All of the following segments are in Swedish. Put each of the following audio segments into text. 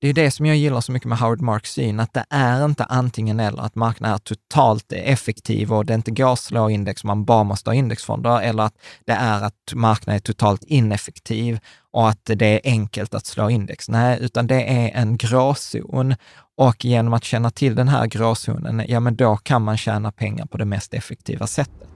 Det är det som jag gillar så mycket med Howard Marks syn, att det är inte antingen eller, att marknaden är totalt effektiv och det inte går att slå index, man bara måste ha indexfonder, eller att det är att marknaden är totalt ineffektiv och att det är enkelt att slå index. Nej, utan det är en gråzon och genom att känna till den här gråzonen, ja men då kan man tjäna pengar på det mest effektiva sättet.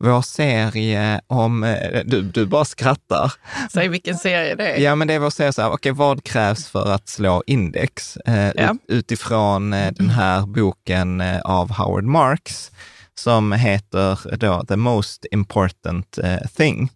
vår serie om, eh, du, du bara skrattar. Säg vilken serie det är. Ja, men det är vår serie så här, okej, vad krävs för att slå index? Eh, Ja. ut, utifrån eh, den här boken eh, av Howard Marks som heter då The Most Important Thing.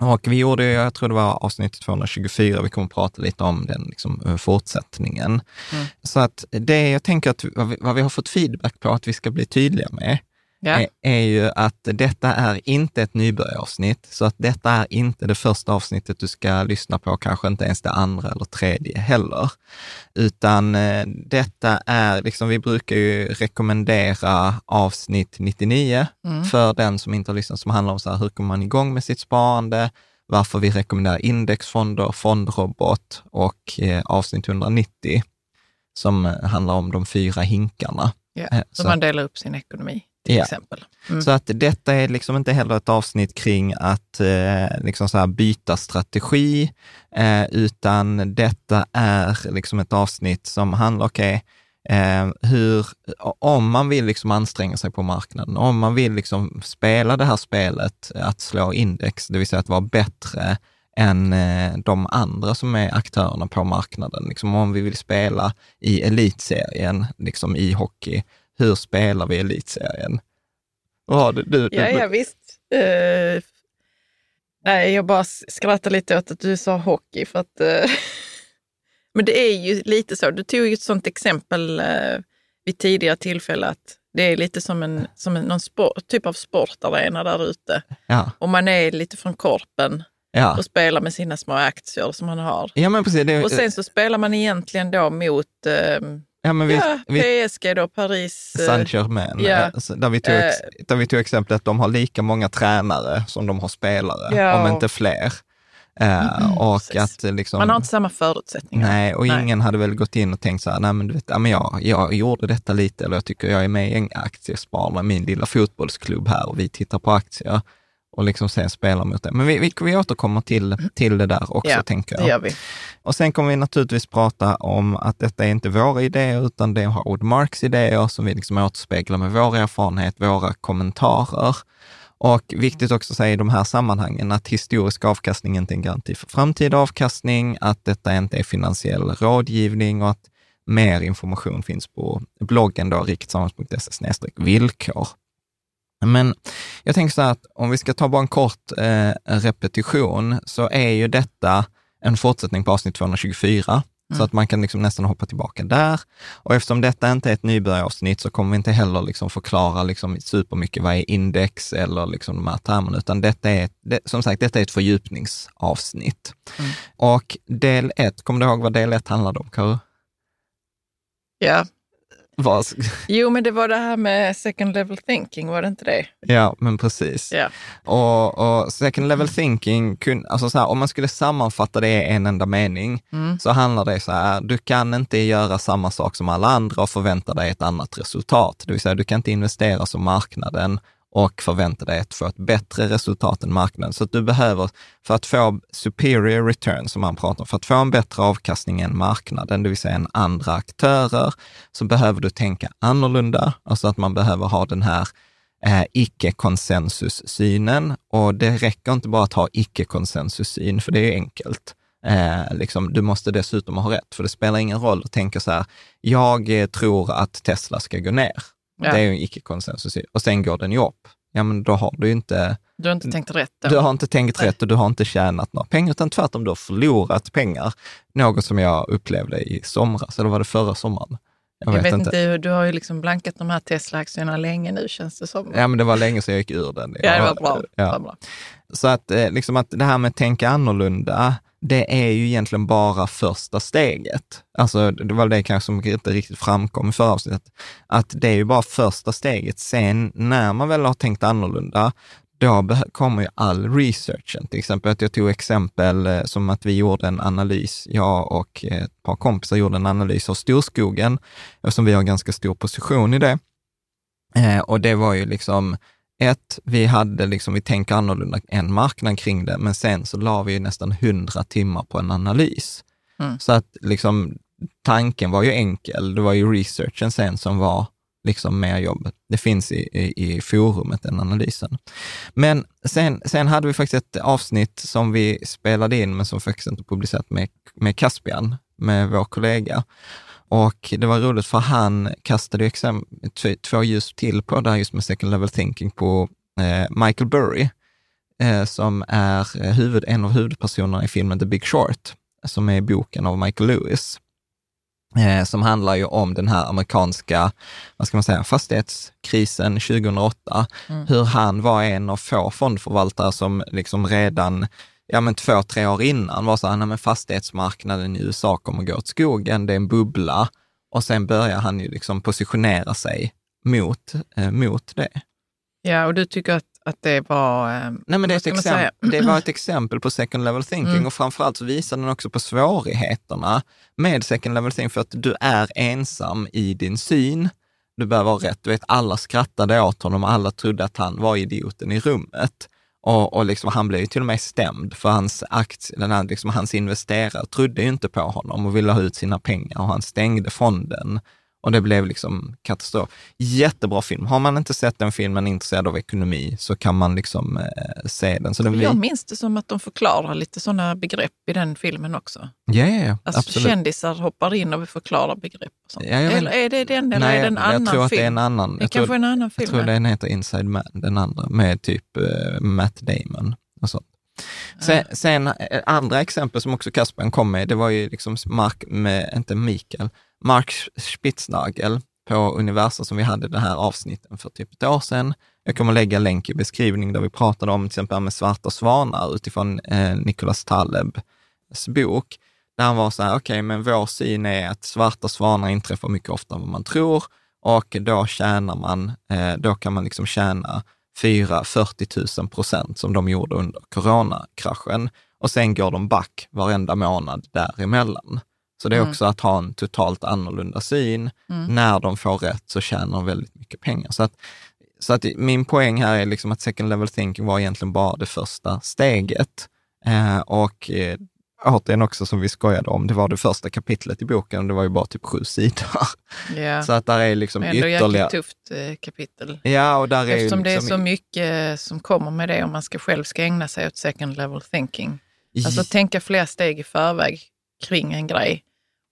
Och vi gjorde, jag tror det var avsnitt 224, vi kommer att prata lite om den liksom, fortsättningen. Mm. Så att det jag tänker att vad vi, vad vi har fått feedback på att vi ska bli tydliga med, Ja. är, är ju att detta är inte ett nybörjaravsnitt, så att detta är inte det första avsnittet du ska lyssna på, kanske inte ens det andra eller tredje heller. Utan eh, detta är, liksom vi brukar ju rekommendera avsnitt 99 Mm. för den som inte har lyssnat, som handlar om så här, hur kommer man igång med sitt sparande, varför vi rekommenderar indexfonder, fondrobot och eh, avsnitt 190 som handlar om de fyra hinkarna. Ja. Eh, så- man delar upp sin ekonomi till Ja. exempel. Mm. Så att detta är liksom inte heller ett avsnitt kring att eh, liksom så byta strategi, eh, utan detta är liksom ett avsnitt som handlar, okej, eh, hur, om man vill liksom anstränga sig på marknaden, om man vill liksom spela det här spelet, att slå index, det vill säga att vara bättre än eh, de andra som är aktörerna på marknaden. Liksom om vi vill spela i elitserien, liksom i hockey, hur spelar vi elitserien? Ja, du, du, Ja, ja visst. Eh, nej, jag bara skrattar lite åt att du sa hockey. För att, eh, men det är ju lite så. Du tog ju ett sånt exempel eh, vid tidigare tillfälle att det är lite som en, som en någon sport, typ av sportarena där ute. ja, Och man är lite från korpen ja. och spelar med sina små aktier som man har. ja, men precis. Det, Och sen så spelar man egentligen då mot eh, ja, men vi, ja, vi, PSG då, Paris. eh, Saint-Germain, ja. eh, där, vi tog, ex- där vi tog exemplet att de har lika många tränare som de har spelare, Ja. om inte fler. Eh, och precis. att eh, liksom... Man har inte samma förutsättningar. Nej, och Nej. ingen hade väl gått in och tänkt så här, nej men du vet, ja, men jag, jag gjorde detta lite, eller jag tycker jag är med i en aktiesparare, min lilla fotbollsklubb här och vi tittar på aktier och liksom sen spelar mot det. Men vi, vi, vi återkommer till, till det där också, Ja, tänker Det jag. gör vi. Och sen kommer vi naturligtvis prata om att detta är inte våra idéer, utan det är Howard Marks idéer som vi liksom återspeglar med vår erfarenhet, våra kommentarer. Och viktigt också att säga i de här sammanhangen att historisk avkastning inte är en garanti för framtida avkastning, att detta inte är finansiell rådgivning och att mer information finns på bloggen då, riketsammans.se villkor. Men jag tänker så här att om vi ska ta bara en kort eh, repetition, så är ju detta en fortsättning på avsnitt 224. Mm. Så att man kan liksom nästan hoppa tillbaka där. Och eftersom detta inte är ett nybörjaravsnitt så kommer vi inte heller liksom förklara liksom supermycket vad är index eller liksom de här termerna, utan detta är, det, som sagt, detta är ett fördjupningsavsnitt. Mm. Och del ett, kommer du ihåg vad del ett handlade om, Karo? Ja, var... Jo, men det var det här med second level thinking, var det inte det? Ja, men precis. Ja. Och, och second level thinking, kun, alltså så här, om man skulle sammanfatta det i en enda mening, mm. så handlar det så här, du kan inte göra samma sak som alla andra och förvänta dig ett annat resultat. Det vill säga, du kan inte investera som marknaden och förvänta dig att få ett bättre resultat än marknaden. Så att du behöver, för att få superior return, som man pratar om, för att få en bättre avkastning än marknaden, det vill säga än andra aktörer, så behöver du tänka annorlunda. Alltså att man behöver ha den här eh, icke-konsensussynen. Och det räcker inte bara att ha icke-konsensussyn, för det är enkelt. Eh, liksom, du måste dessutom ha rätt, för det spelar ingen roll att tänka så här, jag eh, tror att Tesla ska gå ner. Ja. Det är ju en icke-konsensus. Och sen går den ju upp. Ja, men då har du ju inte... Du har inte tänkt rätt då. Du har inte tänkt rätt och du har inte tjänat några pengar, utan tvärtom, du har förlorat pengar. Något som jag upplevde i somras, eller var det förra sommaren? Jag, jag vet, vet, inte, du har ju liksom blankat de här Tesla-aktierna länge nu känns det som. Ja, men det var länge sedan jag gick ur den. ja, det var bra. Ja. Det var bra. Så att, eh, liksom att det här med att tänka annorlunda, det är ju egentligen bara första steget. Alltså, det var det kanske som inte riktigt framkom i förra avsnittet, att det är ju bara första steget. Sen när man väl har tänkt annorlunda, då kommer ju all researchen. Till exempel att jag tog exempel eh, som att vi gjorde en analys, jag och ett par kompisar gjorde en analys av storskogen, eftersom vi har ganska stor position i det. Eh, och det var ju liksom ett, vi hade liksom, vi tänker annorlunda än marknaden kring det, men sen så la vi nästan hundra timmar på en analys. Mm. Så att liksom tanken var ju enkel, det var ju researchen sen som var liksom mer jobb. Det finns i, i, i forumet, den analysen. Men sen, sen hade vi faktiskt ett avsnitt som vi spelade in, men som faktiskt inte publicerat med, med Caspian, med vår kollega. Och det var roligt för han kastade två ljus till på det här just med second level thinking på eh, Michael Burry, eh, som är eh, huvud, en av huvudpersonerna i filmen The Big Short, som är boken av Michael Lewis, eh, som handlar ju om den här amerikanska, vad ska man säga, fastighetskrisen 2008, mm. hur han var en av få fondförvaltare som liksom redan ja men två, tre år innan var så här, men fastighetsmarknaden i USA kommer gå åt skogen, det är en bubbla. Och sen börjar han ju liksom positionera sig mot, eh, mot det. Ja, och du tycker att, att det var... Eh, Nej, men det, exempel, det var ett exempel på second level thinking mm. och framförallt så visar den också på svårigheterna med second level thinking för att du är ensam i din syn. Du behöver ha rätt. Du vet, alla skrattade åt honom, alla trodde att han var idioten i rummet. Och, och liksom, han blev ju till och med stämd för hans, aktie, den här, liksom, hans investerare trodde ju inte på honom och ville ha ut sina pengar och han stängde fonden och det blev liksom katastrof. Jättebra film. Har man inte sett den filmen intresserad av ekonomi så kan man liksom eh, se den. Så den jag minns det som att de förklarar lite sådana begrepp i den filmen också. Ja, ja, ja alltså, absolut. Kändisar hoppar in och förklarar begrepp. Och sånt. Ja, eller är det den eller nej, är det en annan film? Jag tror att det är en annan. Det kanske är en annan film. Jag tror den heter Inside Man, den andra, med typ uh, Matt Damon och sånt. Sen, sen, eh, andra exempel som också Kasper kom med, det var ju liksom Mark, med, inte Mikael, Mark Spitznagel på Universum som vi hade det här avsnitten för typ ett år sedan. Jag kommer lägga länk i beskrivningen där vi pratade om till exempel med svarta svanar utifrån eh, Nicholas Talebs bok. Där han var så här, okej, okay, men vår syn är att svarta svanar inträffar mycket oftare än vad man tror och då tjänar man, eh, då kan man liksom tjäna 4, 40 000 procent som de gjorde under coronakraschen och sen går de back varenda månad däremellan. Så det är mm. också att ha en totalt annorlunda syn. Mm. När de får rätt så tjänar de väldigt mycket pengar. Så att, så att min poäng här är liksom att second level thinking var egentligen bara det första steget. Eh, och eh, återigen också som vi skojade om, det var det första kapitlet i boken och det var ju bara typ sju sidor. Yeah. Så att där är liksom Men ändå ytterligare... tufft eh, kapitel. Ja, och där Eftersom är det är liksom... så mycket som kommer med det om man ska själv ska ägna sig åt second level thinking. Alltså tänka flera steg i förväg kring en grej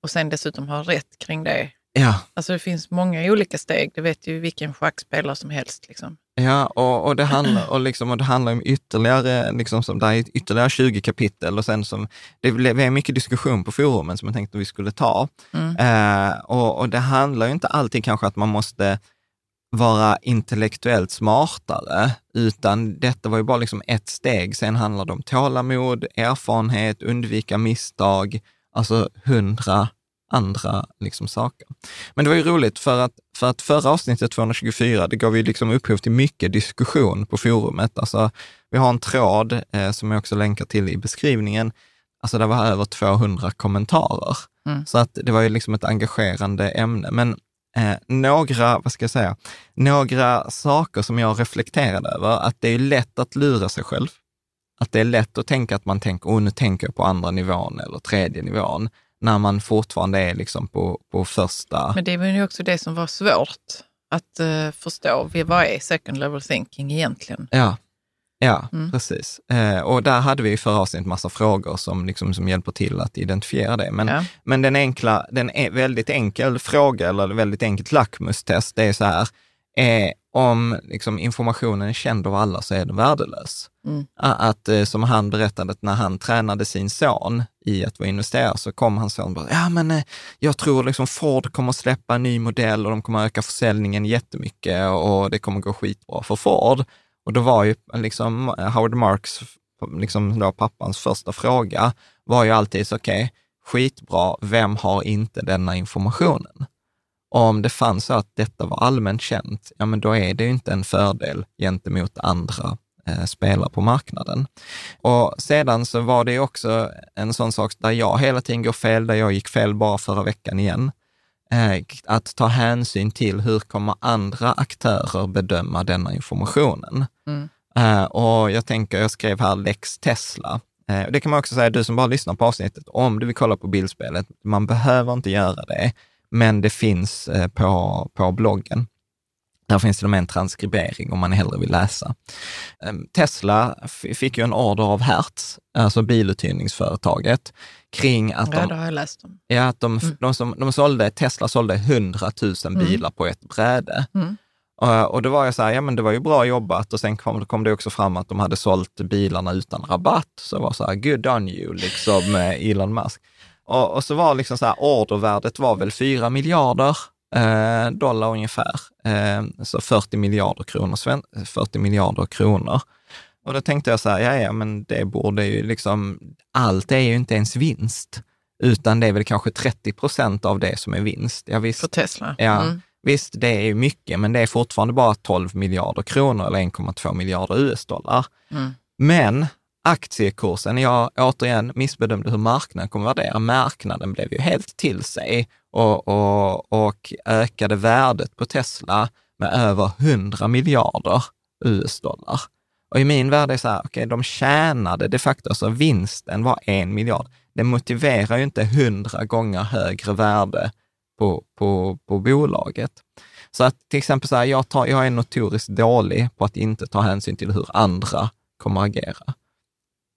och sen dessutom ha rätt kring det. Ja, Alltså det finns många olika steg, det vet ju vilken schackspelare som helst. Liksom. Ja, och, och, det handlar, och, liksom, och det handlar om ytterligare, liksom, som, där är ytterligare 20 kapitel och sen som, det blev mycket diskussion på forumen som jag tänkte vi skulle ta. Mm. Eh, och, och det handlar ju inte alltid kanske att man måste vara intellektuellt smartare, utan detta var ju bara liksom ett steg. Sen handlar det om tålamod, erfarenhet, undvika misstag, alltså hundra andra liksom saker. Men det var ju roligt för att, för att förra avsnittet, 224, det gav ju liksom upphov till mycket diskussion på forumet. Alltså, vi har en tråd eh, som jag också länkar till i beskrivningen. Alltså det var över 200 kommentarer. Mm. Så att det var ju liksom ett engagerande ämne. Men eh, några, vad ska jag säga, några saker som jag reflekterade över, att det är lätt att lura sig själv. Att det är lätt att tänka att man tänker, oh, nu tänker jag på andra nivån eller tredje nivån när man fortfarande är liksom på, på första... Men det var ju också det som var svårt att eh, förstå. Vad är second level thinking egentligen? Ja, ja Mm. precis. Eh, och där hade vi i förra avsnittet massa frågor som, liksom, som hjälper till att identifiera det. Men, Ja. men den enkla, den är väldigt enkel fråga eller väldigt enkelt lackmustest, det är så här, eh, om liksom, informationen är känd av alla så är den värdelös. Mm. Att, eh, som han berättade, att när han tränade sin son i att vara investerare så kom hans son och bara, ja men eh, jag tror liksom Ford kommer att släppa en ny modell och de kommer att öka försäljningen jättemycket och det kommer gå skitbra för Ford. Och då var ju liksom Howard Marks, liksom då pappans första fråga, var ju alltid så, okej, skitbra, vem har inte denna informationen? Om det fanns så att detta var allmänt känt, ja men då är det ju inte en fördel gentemot andra eh, spelare på marknaden. Och sedan så var det också en sån sak där jag hela tiden går fel, där jag gick fel bara förra veckan igen. Eh, att ta hänsyn till hur kommer andra aktörer bedöma denna informationen. Mm. Eh, och jag tänker, jag skrev här Lex Tesla. Eh, det kan man också säga, du som bara lyssnar på avsnittet, om du vill kolla på bildspelet, man behöver inte göra det, men det finns eh, på, på bloggen. Där finns till och med en transkribering om man hellre vill läsa. Eh, Tesla fick ju en order av Hertz, alltså biluthyrningsföretaget, kring att Ja, de har jag läst om. Ja, att de, Mm. de, som, de sålde, Tesla sålde 100 000 Mm. bilar på ett bräde. Mm. Och, och då var jag så här, ja men det var ju bra jobbat och sen kom, kom det också fram att de hade sålt bilarna utan rabatt. Så det var så här, good on you, liksom eh, Elon Musk. Och, och så var liksom så här, ordervärdet var väl 4 miljarder eh, dollar ungefär. Eh, så 40 miljarder kronor, sven, 40 miljarder kronor. Och då tänkte jag så här, ja, ja, men det borde ju liksom, allt är ju inte ens vinst, utan det är väl kanske 30 procent av det som är vinst. Ja, visst, För Tesla. Ja. Mm. Visst, det är ju mycket, men det är fortfarande bara 12 miljarder kronor eller 1,2 miljarder US-dollar. Mm. Men aktiekursen, jag återigen missbedömde hur marknaden kommer att värdera. Marknaden blev ju helt till sig och, och, och ökade värdet på Tesla med över 100 miljarder US-dollar. Och i min värld är det så här, okej, de tjänade de facto, så vinsten var en miljard. Det motiverar ju inte 100 gånger högre värde på, på, på bolaget. Så att till exempel så här, jag, tar, jag är notoriskt dålig på att inte ta hänsyn till hur andra kommer att agera.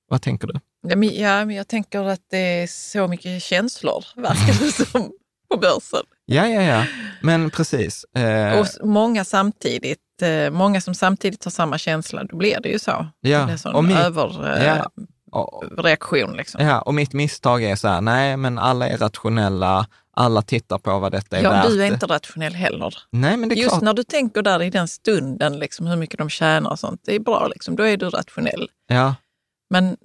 Vad tänker du? Ja, men, ja, men jag tänker att det är så mycket känslor, verkar det som, på börsen. Ja, ja, ja, men precis. Eh, Och många samtidigt, eh, många som samtidigt har samma känsla, då blir det ju så. Ja, Det är sån och min- överreaktion. ja, och, reaktion liksom. ja, och mitt misstag är så här, nej, men alla är rationella, alla tittar på vad detta är Ja, värt. du är inte rationell heller. Nej, men det är Just klart. när du tänker där i den stunden, liksom, hur mycket de tjänar och sånt, det är bra, liksom, då är du rationell. Ja, Men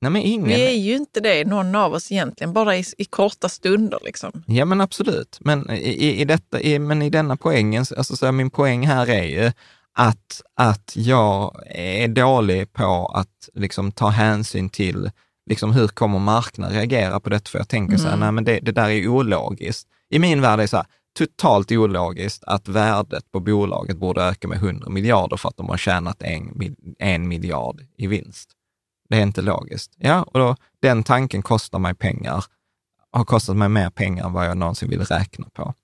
nej, men ingen. vi är ju inte det, någon av oss egentligen, bara i, i korta stunder. Liksom. Ja, men absolut. Men i, i, detta, i, men i denna poängen, alltså så min poäng här är ju att, att jag är dålig på att liksom, ta hänsyn till liksom, hur kommer marknaden reagera på detta? För jag tänker så här, nej men det, det där är ologiskt. I min värld är det så här, totalt ologiskt att värdet på bolaget borde öka med 100 miljarder för att de har tjänat en, en miljard i vinst. Det är inte logiskt. Ja, och då, den tanken kostar mig pengar har kostat mig mer pengar än vad jag någonsin vill räkna på.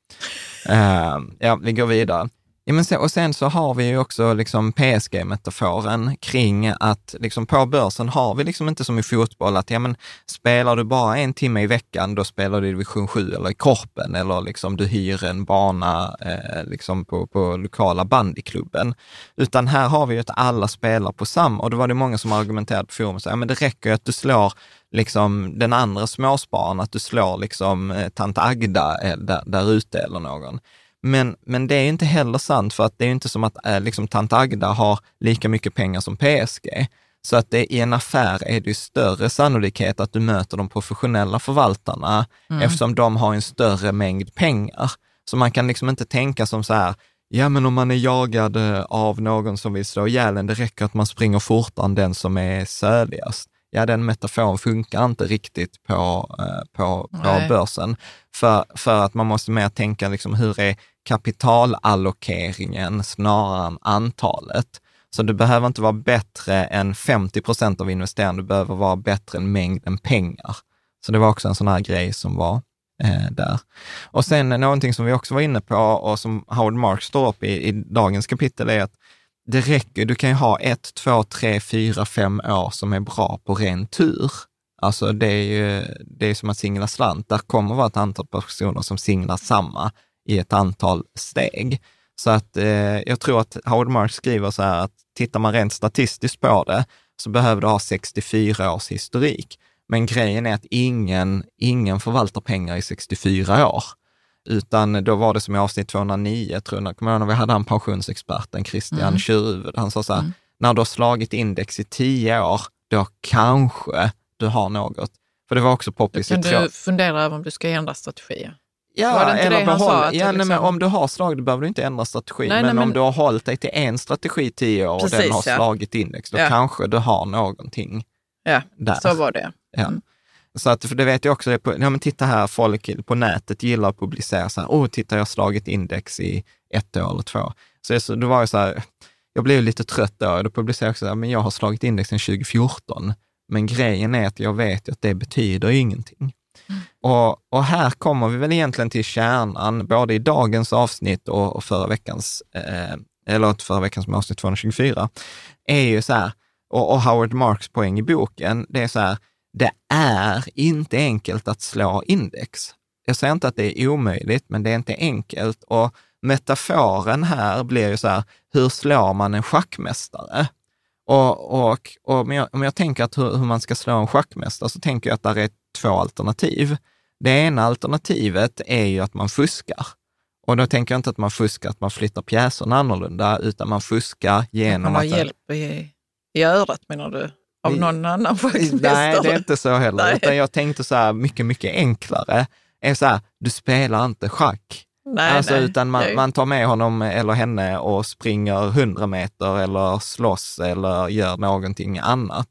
Uh, ja, vi går vidare. Ja, men sen, och sen så har vi ju också liksom PSG-metaforen kring att liksom på börsen har vi liksom inte som i fotboll att ja, men spelar du bara en timme i veckan, då spelar du i division 7 eller i Korpen eller liksom du hyr en bana eh, liksom på, på lokala bandyklubben. Utan här har vi ju att alla spelar på samma, och då var det många som argumenterade på forum, ja, men det räcker ju att du slår liksom den andra småspararen, att du slår liksom eh, tant Agda eh, där, där ute eller någon. Men, men det är inte heller sant, för att det är inte som att äh, liksom, tant Agda har lika mycket pengar som PSG. Så att det, i en affär är det större sannolikhet att du möter de professionella förvaltarna, mm. eftersom de har en större mängd pengar. Så man kan liksom inte tänka som så här, ja men om man är jagad eh, av någon som vill slå ihjäl en, det räcker att man springer fortare än den som är söligast. Ja, den metaforen funkar inte riktigt på, eh, på, på börsen. För, för att man måste mer tänka, liksom, hur är kapitalallokeringen snarare än antalet. Så du behöver inte vara bättre än 50 procent av investeraren, du behöver vara bättre än mängden pengar. Så det var också en sån här grej som var eh, där. Och sen någonting som vi också var inne på och som Howard Marks står upp i, i dagens kapitel är att det räcker, du kan ju ha ett, två, tre, fyra, fem år som är bra på ren tur. Alltså det är ju det är som att singla slant. Där kommer vara ett antal personer som singlar samma i ett antal steg. Så att eh, jag tror att Howard Marks skriver så här att tittar man rent statistiskt på det så behöver du ha 64 års historik. Men grejen är att ingen, ingen förvaltar pengar i 64 år. Utan då var det som i avsnitt 209, tror jag, kommer jag när vi hade han pensionsexperten Christian mm. Tjurhuvud, han sa så här, mm. när du har slagit index i 10 år, då kanske du har något. För det var också poppis i Kan du fundera över om du ska ändra strategi? Ja, eller behåll, ja, liksom... nej, om du har slagit, behöver du inte ändra strategi. Nej, men, nej, om du har hållit dig till en strategi i tio år Precis, och den har ja. slagit index, då ja. kanske du har någonting ja, där. så var det. Mm. Ja. Så att, för det vet jag också, på, ja, men titta här, folk på nätet gillar att publicera så här, oh, titta jag har slagit index i ett år eller två. Så, så det var ju så här, jag blev lite trött då, då publicerade jag också, så här, men jag har slagit indexen 2014. Men grejen är att jag vet att det betyder ingenting. Och, och, här kommer vi väl egentligen till kärnan, både i dagens avsnitt och, och förra veckans, eh, eller förra veckans med avsnitt 224, är ju så här, och, och Howard Marks poäng i boken, det är så här, det är inte enkelt att slå index. Jag säger inte att det är omöjligt, men det är inte enkelt. Och metaforen här blir ju så här, hur slår man en schackmästare? Och, och, och om, jag, om jag tänker att hur, hur, man ska slå en schackmästare så tänker jag att det är två alternativ. Det ena alternativet är ju att man fuskar. Och då tänker jag inte att man fuskar att man flyttar pjäserna annorlunda, utan man fuskar genom att... Man har hjälp i, i örat menar du? Av någon annan schackmästare? Nej, det är inte så heller. Nej. Utan jag tänkte så här, mycket, mycket enklare. är så här, du spelar inte schack. Nej, alltså, nej, utan man, man, tar med honom eller henne och springer 100 meter eller slåss eller gör någonting annat.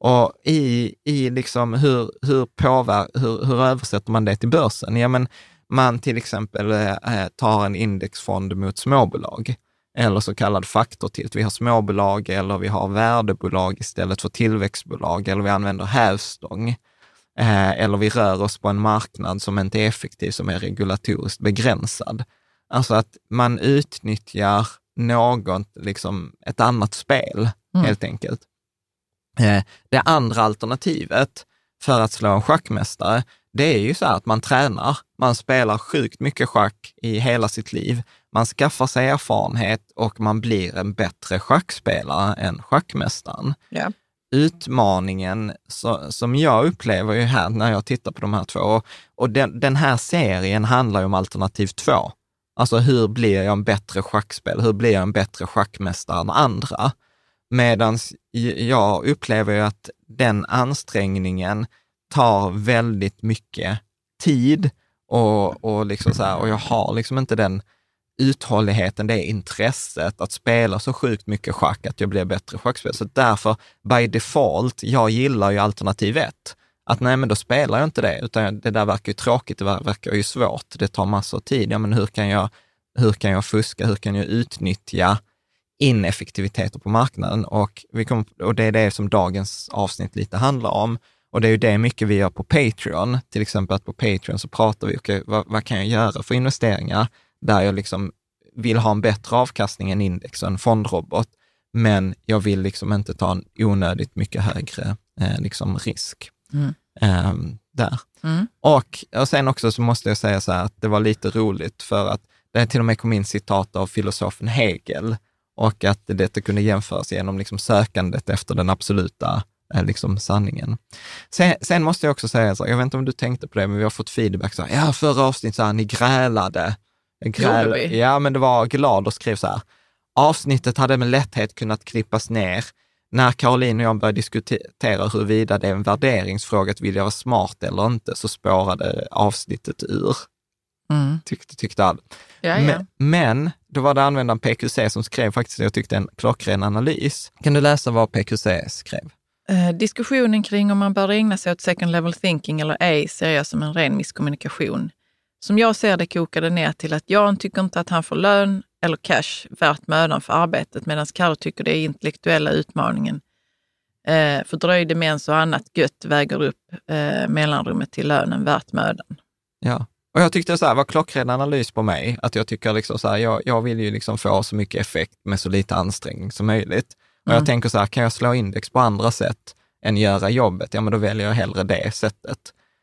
Och i, i liksom hur, hur, påver, hur, hur översätter man det till börsen? Ja, men man till exempel eh, tar en indexfond mot småbolag eller så kallad faktortilt. Vi har småbolag eller vi har värdebolag istället för tillväxtbolag eller vi använder hävstång. Eh, eller vi rör oss på en marknad som inte är effektiv, som är regulatoriskt begränsad. Alltså att man utnyttjar något, liksom ett annat spel mm. helt enkelt. Eh, det andra alternativet för att slå en schackmästare, det är ju så att man tränar. Man spelar sjukt mycket schack i hela sitt liv. Man skaffar sig erfarenhet och man blir en bättre schackspelare än schackmästaren. Ja. Utmaningen så, som jag upplever ju här när jag tittar på de här två, och den, den här serien handlar ju om alternativ två. Alltså hur blir jag en bättre schackspelare? Hur blir jag en bättre schackmästare än andra? Medan jag upplever ju att den ansträngningen tar väldigt mycket tid och, och, liksom så här, och jag har liksom inte den uthålligheten, det intresset att spela så sjukt mycket schack att jag blir bättre schackspelare. Så därför, by default, jag gillar ju alternativ ett. Att nej, men då spelar jag inte det, utan det där verkar ju tråkigt, det verkar ju svårt, det tar massor av tid. Ja, men hur kan jag, hur kan jag fuska, hur kan jag utnyttja ineffektiviteter på marknaden? Och, vi kom, och det är det som dagens avsnitt lite handlar om. Och det är ju det mycket vi gör på Patreon, till exempel att på Patreon så pratar vi, okay, vad, vad kan jag göra för investeringar? där jag liksom vill ha en bättre avkastning än index och en fondrobot, men jag vill liksom inte ta en onödigt mycket högre eh, liksom risk. Mm. Eh, där. Mm. Och, och sen också så måste jag säga så här att det var lite roligt för att det till och med kom in citat av filosofen Hegel och att detta kunde jämföras genom liksom sökandet efter den absoluta eh, liksom sanningen. Sen, sen måste jag också säga, så, jag vet inte om du tänkte på det, men vi har fått feedback så här, ja förra avsnittet så här, ni grälade. Gräl? Ja, men det var glad och skrev så här, avsnittet hade med lätthet kunnat klippas ner. När Caroline och jag började diskutera huruvida det är en värderingsfråga att vilja vara smart eller inte, så spårade avsnittet ur, Mm. tyckte, tyckte alla. Ja, ja. Men, men då var det användaren PQC som skrev faktiskt, jag tyckte en klockren analys. Kan du läsa vad PQC skrev? Eh, diskussionen kring om man bör ägna sig åt second level thinking eller ej ser jag som en ren misskommunikation. Som jag ser det kokar det ner till att Jan tycker inte att han får lön eller cash värt mödan för arbetet medan Carro tycker det är intellektuella utmaningen. Eh, fördröjd demens och annat gött väger upp eh, mellanrummet till lönen värt mödan. Ja. Och jag tyckte så här, var klockren analys på mig, att jag tycker liksom så här, jag, jag vill ju liksom få så mycket effekt med så lite ansträngning som möjligt. Och Mm. jag tänker så här, kan jag slå index på andra sätt än göra jobbet, ja men då väljer jag hellre det sättet.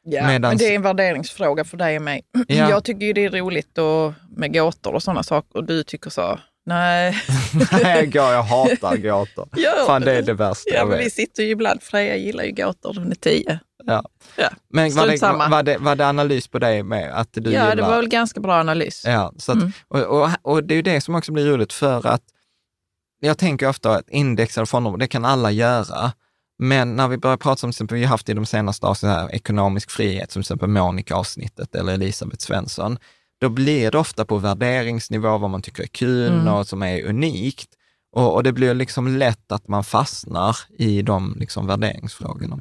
Ja, Medans- men det är en värderingsfråga för dig och mig. Ja. Jag tycker ju det är roligt och, med gåtor och sådana saker och du tycker så, nej. Nej, jag, hatar gåtor. Gör Fan, det är det värsta Ja, jag men vi vet. sitter ju ibland, Freja gillar ju gåtor, hon är tio. Ja. Ja, Men var det, samma. var, det, var det analys på dig med att du ja gillar... det var väl ganska bra analys. Ja, så att, Mm. och, och, och det är ju det som också blir roligt för att jag tänker ofta att index eller fonder, det kan alla göra. Men när vi börjar prata som till exempel, vi har haft i de senaste avsnitten här, ekonomisk frihet, som till exempel Monica-avsnittet eller Elisabeth Svensson, då blir det ofta på värderingsnivå vad man tycker är kul Mm. och som är unikt. Och, och det blir liksom lätt att man fastnar i de liksom värderingsfrågorna.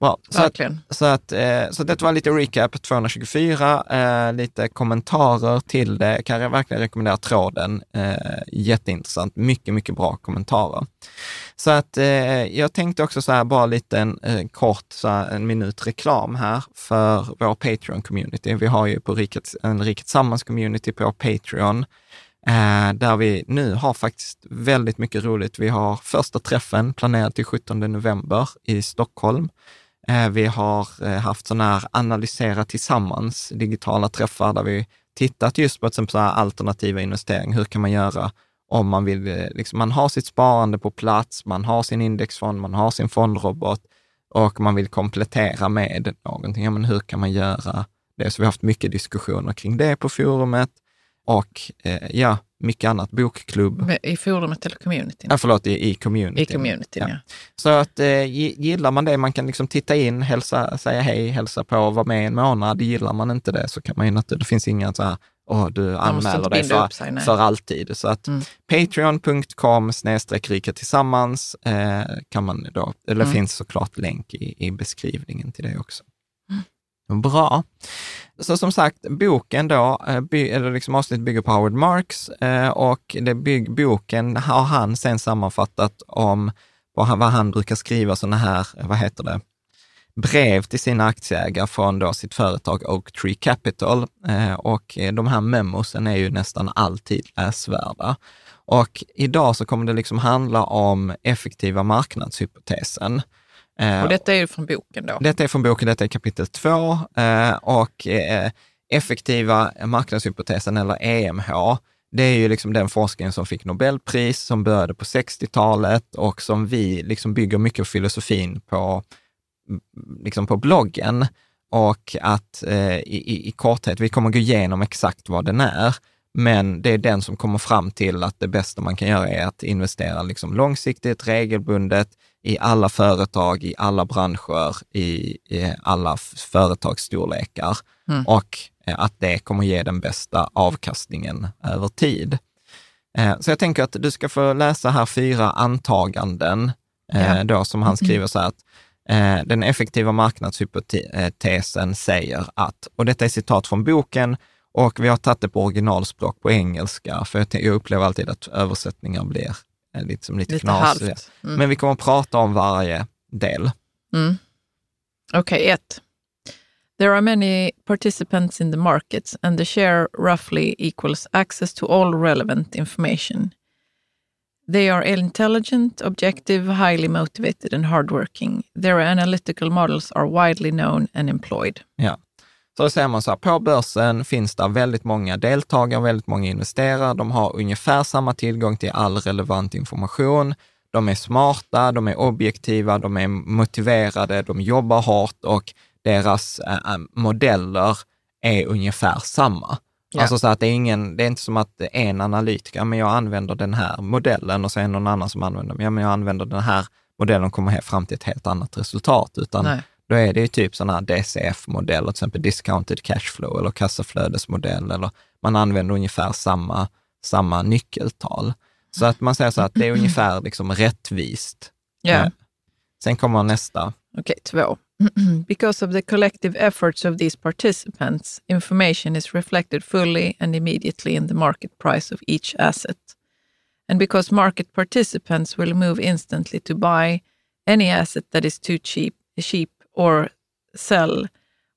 Bra. Så att, så, att, eh, så det var lite recap 224, eh, lite kommentarer till det. Kan jag verkligen rekommendera tråden. Eh, jätteintressant, mycket, mycket bra kommentarer. Så att jag tänkte också så här, bara lite en kort, så här, en minut reklam här för vår Patreon-community. Vi har ju på Riket, en Riket Sammans-community på Patreon. Eh, där vi nu har faktiskt väldigt mycket roligt. Vi har första träffen planerad till 17 november i Stockholm. Eh, vi har eh, haft sådana här analysera tillsammans digitala träffar där vi tittat just på ett sånt här alternativa investeringar. Hur kan man göra om man vill, liksom, man har sitt sparande på plats, man har sin indexfond, man har sin fondrobot och man vill komplettera med någonting. Ja, men hur kan man göra det? Så vi har haft mycket diskussioner kring det på forumet och eh, ja, mycket annat. Bokklubb, I forumet eller communityn? ja, förlåt, i, i community. I communityn, ja. Så att eh, gi- gillar man det, man kan liksom titta in, hälsa, säga hej, hälsa på, vara med en månad. Gillar man inte det så kan man ju inte, det finns inga så här, åh, du anmäler dig för, sig, för alltid. Så att Mm. patreon.com snedstreck rika tillsammans eh, kan man då, eller Mm. finns såklart länk i, i beskrivningen till det också. Bra. Så som sagt, boken då, eh, by, eller liksom avsnittet bygger på Howard Marks eh, och det bygg, boken har han sen sammanfattat om vad han, vad han brukar skriva sådana här, vad heter det, brev till sina aktieägare från då sitt företag Oak Tree Capital. Eh, och eh, de här memosen är ju nästan alltid läsvärda. Och idag så kommer det liksom handla om effektiva marknadshypotesen. Eh, Och detta är från boken då. detta är från boken, detta är kapitel två eh, och eh, effektiva marknadshypotesen eller EMH, det är ju liksom den forskningen som fick Nobelpris, som började på 60-talet och som vi liksom bygger mycket av filosofin på, mm, liksom på bloggen. Och att eh, i, i- i korthet, vi kommer gå igenom exakt vad den är, men det är den som kommer fram till att det bästa man kan göra är att investera liksom långsiktigt, regelbundet, i alla företag, i alla branscher, i, i alla företagsstorlekar Mm. och eh, att det kommer ge den bästa avkastningen över tid. Eh, Så jag tänker att du ska få läsa här fyra antaganden eh, Ja. då som han skriver så här att den effektiva marknadshypotesen säger att, och detta är citat från boken, och vi har tagit det på originalspråk på engelska, för jag upplever alltid att översättningar blir eh, lite, lite, knasiga. Mm. Men vi kommer att prata om varje del. Mm. Okej, ett. There are many participants in the markets, and the share roughly equals access to all relevant information. They are intelligent, objective, highly motivated, and hardworking. Their analytical models are widely known and employed. Ja. Så då säger man så här, på börsen finns det väldigt många deltagare, väldigt många investerare. De har ungefär samma tillgång till all relevant information. De är smarta, de är objektiva, de är motiverade, de jobbar hårt och deras äh, modeller är ungefär samma. Ja. Alltså så att det är, ingen, det är inte som att en analytiker, men jag använder den här modellen och så är det någon annan som använder, ja men jag använder den här modellen och kommer fram till ett helt annat resultat, utan Nej. Då är det ju typ sådana här DCF-modeller, till exempel discounted cashflow eller kassaflödesmodell, eller man använder ungefär samma, samma nyckeltal. Så att man säger så att det är ungefär liksom rättvist. Eh, Sen kommer nästa. Okay, två. because of the collective efforts of these participants, information is reflected fully and immediately in the market price of each asset. And because market participants will move instantly to buy any asset that is too cheap, cheap or sell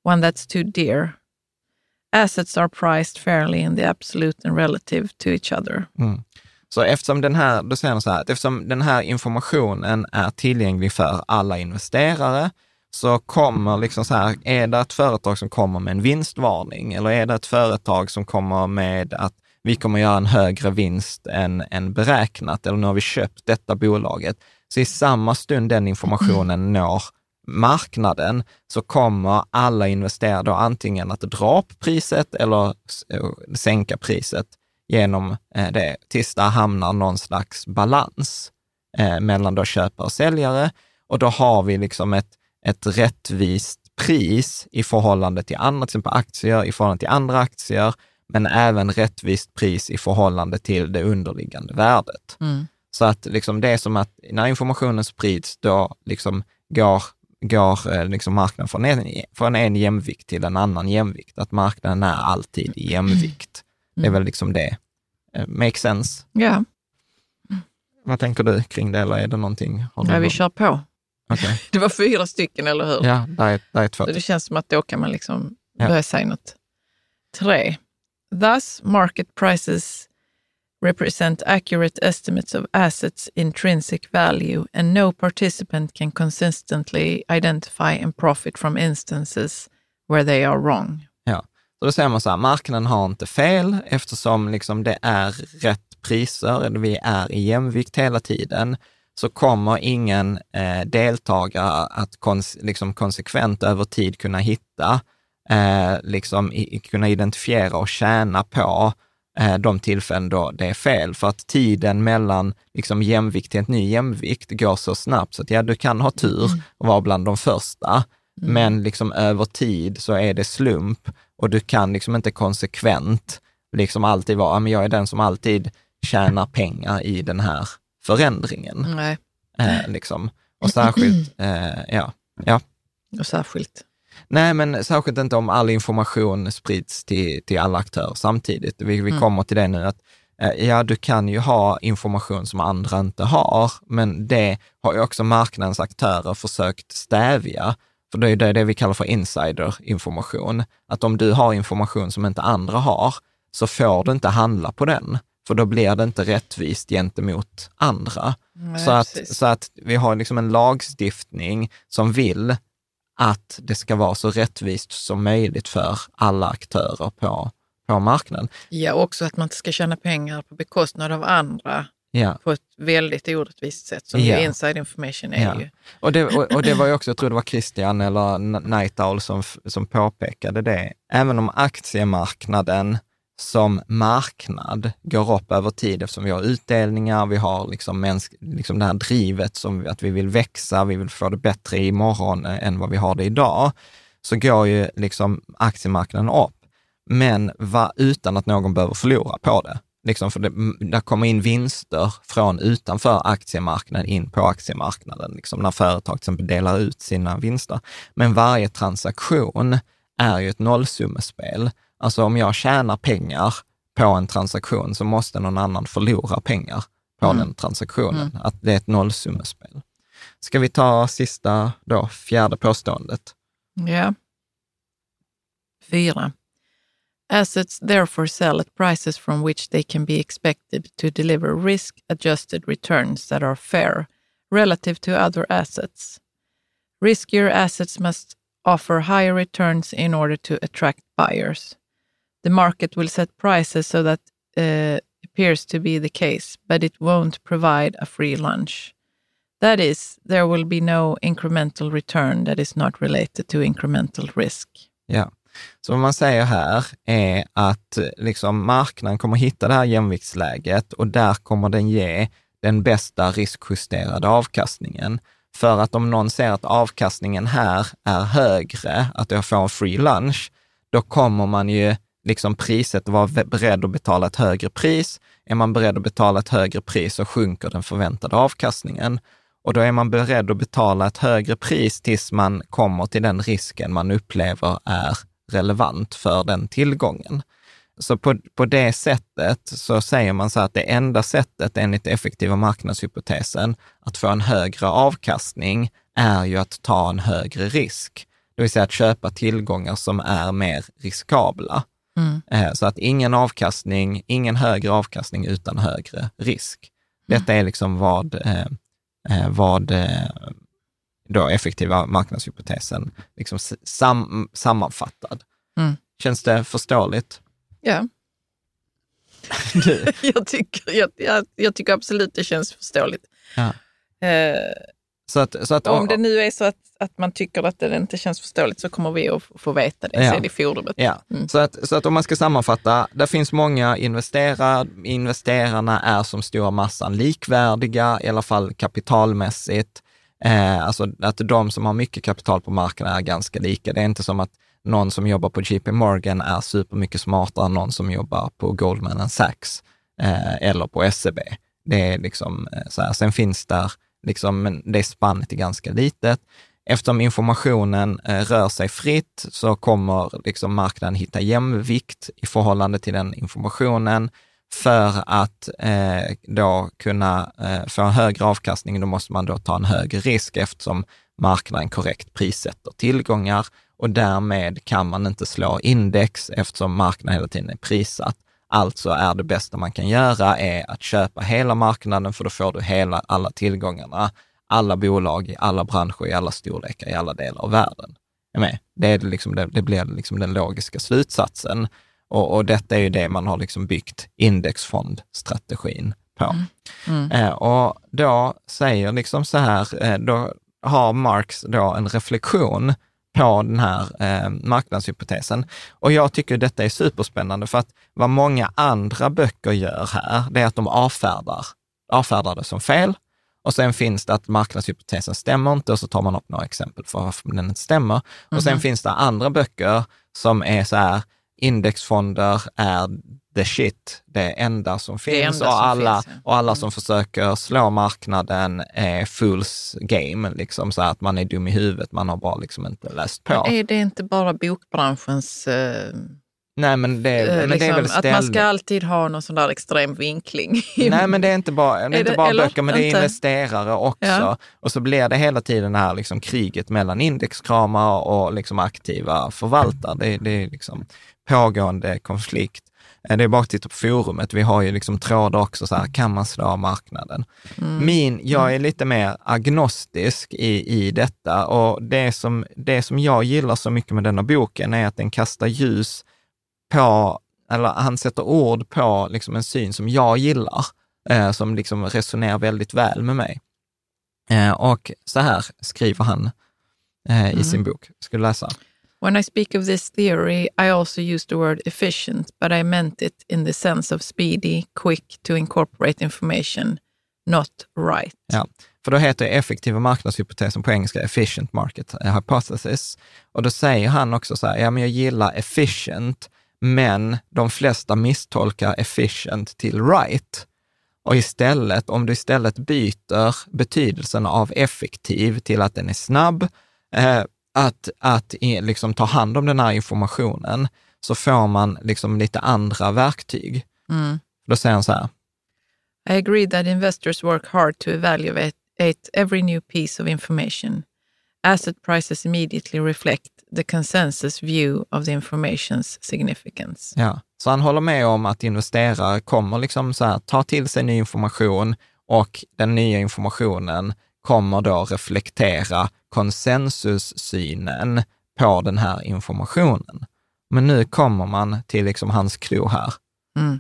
one that's too dear, assets are priced fairly in the absolute and relative to each other. Så eftersom den här, då säger de så här, att eftersom den här informationen är tillgänglig för alla investerare, så kommer liksom så här, är det ett företag som kommer med en vinstvarning eller är det ett företag som kommer med att vi kommer göra en högre vinst än, än beräknat eller nu har vi köpt detta bolaget. Så i samma stund den informationen når marknaden så kommer alla investerare antingen att dra upp priset eller eh, sänka priset genom eh, det tills det hamnar någon slags balans eh, mellan då köpare och säljare. Och då har vi liksom ett, ett rättvist pris i förhållande till andra, till exempel aktier, i förhållande till andra aktier, men även rättvist pris i förhållande till det underliggande värdet. Så att liksom det är som att när informationen sprids, då liksom går, går eh, liksom marknaden från en, från en jämvikt till en annan jämvikt. Att marknaden är alltid i jämvikt. Det är väl liksom det. Eh, Make sense? Ja, Vad tänker du kring det, eller är det någonting? Ja vi kör på. Okej. Det var fyra stycken, eller hur? Ja, där är, där är två. Så det känns som att då kan man liksom Ja. börja säga något. Tre. Thus, market prices represent accurate estimates of assets' intrinsic value, and no participant can consistently identify and profit from instances where they are wrong. Ja. Så då säger man så här, marknaden har inte fel eftersom liksom det är rätt priser, eller vi är i jämvikt hela tiden, så kommer ingen eh, deltagare att kons liksom konsekvent över tid kunna hitta, eh, liksom i, kunna identifiera och tjäna på de tillfällen då det är fel. För att tiden mellan liksom jämvikt till ett ny jämvikt går så snabbt, så att ja, du kan ha tur och vara bland de första, men liksom över tid så är det slump och du kan liksom inte konsekvent liksom alltid vara, "Ja, men jag är den som alltid tjänar pengar i den här förändringen. Nej, Eh, liksom. Och särskilt, eh, ja, ja. och särskilt. Nej, men särskilt inte om all information sprids till, till alla aktörer samtidigt. Vi, vi kommer till det nu att eh, ja, du kan ju ha information som andra inte har, men det har ju också marknadens aktörer försökt stävja. För det är det, det vi kallar för insiderinformation. Att om du har information som inte andra har, så får du inte handla på den, för då blir det inte rättvist gentemot andra. Nej, så, att, precis. så att vi har liksom en lagstiftning som vill att det ska vara så rättvist som möjligt för alla aktörer på, på marknaden. Ja, också att man inte ska tjäna pengar på bekostnad av andra Ja. på ett väldigt orättvist sätt, som Ja. inside information är Ja. ju. Och, det, och, och det var ju också, jag tror det var Christian eller N- Night Owl som, som påpekade det. Även om aktiemarknaden som marknad går upp över tid eftersom vi har utdelningar, vi har liksom, mänsk, liksom det här drivet som att vi vill växa, vi vill få det bättre imorgon eh, än vad vi har det idag, så går ju liksom aktiemarknaden upp. Men va, utan att någon behöver förlora på det. Liksom för det, det kommer in vinster från utanför aktiemarknaden in på aktiemarknaden, liksom när företag till exempel delar ut sina vinster. Men varje transaktion är ju ett nollsummespel. Alltså om jag tjänar pengar på en transaktion så måste någon annan förlora pengar på den transaktionen. Att det är ett nollsummespel. Ska vi ta sista, då, fjärde påståendet? Ja. 4. Assets therefore sell at prices from which they can be expected to deliver risk-adjusted returns that are fair relative to other assets. Riskier assets must offer higher returns in order to attract buyers. The market will set prices so that uh, appears to be the case, but it won't provide a free lunch. That is, there will be no incremental return that is not related to incremental risk. Ja. Så vad man säger här är att eh, liksom marknaden kommer hitta det här jämviktsläget och där kommer den ge den bästa riskjusterade avkastningen. För att om någon ser att avkastningen här är högre, att jag får en free lunch, då kommer man ju liksom priset och vara beredd att betala ett högre pris. Är man beredd att betala ett högre pris så sjunker den förväntade avkastningen. Och då är man beredd att betala ett högre pris tills man kommer till den risken man upplever är relevant för den tillgången. Så på, på det sättet så säger man så att det enda sättet enligt effektiva marknadshypotesen att få en högre avkastning är ju att ta en högre risk. Det vill säga att köpa tillgångar som är mer riskabla. Mm. Eh, Så att ingen avkastning, ingen högre avkastning utan högre risk. Detta är liksom vad, eh, eh, vad då effektiva marknadshypotesen liksom sam, sammanfattad. Mm. Känns det förståeligt? Ja, jag tycker, jag, jag, jag tycker absolut det känns förståeligt. Ja. Eh, så att, så att, om det nu är så att, att man tycker att det inte känns förståeligt så kommer vi att få veta det Ja. sen i forumet. Ja, Mm. så, att, så att om man ska sammanfatta, det finns många investerare, investerarna är som stora massan likvärdiga, i alla fall kapitalmässigt. Eh, alltså att de som har mycket kapital på marknaden är ganska lika. Det är inte som att någon som jobbar på JP Morgan är supermycket smartare än någon som jobbar på Goldman Sachs eh, eller på SEB. Det är liksom eh, så här. Sen finns där, liksom, men det spannet är ganska litet. Eftersom informationen eh, rör sig fritt så kommer liksom marknaden hitta jämvikt i förhållande till den informationen. För att eh, då kunna eh, få en högre avkastning, då måste man då ta en högre risk eftersom marknaden korrekt prissätter tillgångar och därmed kan man inte slå index eftersom marknaden hela tiden är prissatt. Alltså är det bästa man kan göra är att köpa hela marknaden för då får du hela, alla tillgångarna, alla bolag i alla branscher, i alla storlekar, i alla delar av världen. Det, är liksom, det, det blir liksom den logiska slutsatsen. Och, och detta är ju det man har liksom byggt indexfondstrategin på. Mm. Eh, och då säger liksom så här, eh, då har Marx då en reflektion på den här eh, marknadshypotesen. Och jag tycker detta är superspännande för att vad många andra böcker gör här, det är att de avfärdar, avfärdar det som fel. Och sen finns det att marknadshypotesen stämmer inte och så tar man upp några exempel för varför den inte stämmer. Och sen finns det andra böcker som är så här, indexfonder är the shit, det enda som finns enda och, som alla, finns, ja. och alla som försöker slå marknaden är fools game, liksom så att man är dum i huvudet, man har bara liksom inte läst på. Men Är det inte bara bokbranschens... Eh, Nej, men det, eh, men det är liksom, väl att man ska alltid ha någon sån där extrem vinkling? Nej, men det är inte bara, det är inte det- bara böcker, men det är Inte? investerare också. Ja. Och så blir det hela tiden det här liksom kriget mellan indexkramare och liksom aktiva förvaltare. Det, det är liksom pågående konflikt. Eh, Det är bara att titta på forumet. Vi har ju liksom trådar också, så här, kan man slå marknaden? Mm. Min, jag är lite mer agnostisk i, i detta och det som, det som jag gillar så mycket med denna boken är att den kastar ljus på, eller han sätter ord på liksom en syn som jag gillar, eh, som liksom resonerar väldigt väl med mig. Eh, och så här skriver han eh, i sin bok. Ska du läsa? When I speak of this theory, I also use the word efficient, but I meant it in the sense of speedy, quick to incorporate information, not right. Ja, för då heter effektiva marknadshypotesen på engelska efficient market hypothesis. Och då säger han också så här, ja men jag gillar efficient, men de flesta misstolkar efficient till right. Och istället, om du istället byter betydelsen av effektiv till att den är snabb, eh, att, att liksom ta hand om den här informationen, så får man liksom lite andra verktyg. Mm. Då säger han så här, I agree that investors work hard to evaluate every new piece of information. Asset prices immediately reflect the consensus view of the information's significance. Ja, så han håller med om att investerare kommer liksom så här, ta till sig ny information och den nya informationen kommer då reflektera konsensussynen på den här informationen. Men nu kommer man till liksom hans klo här. Mm.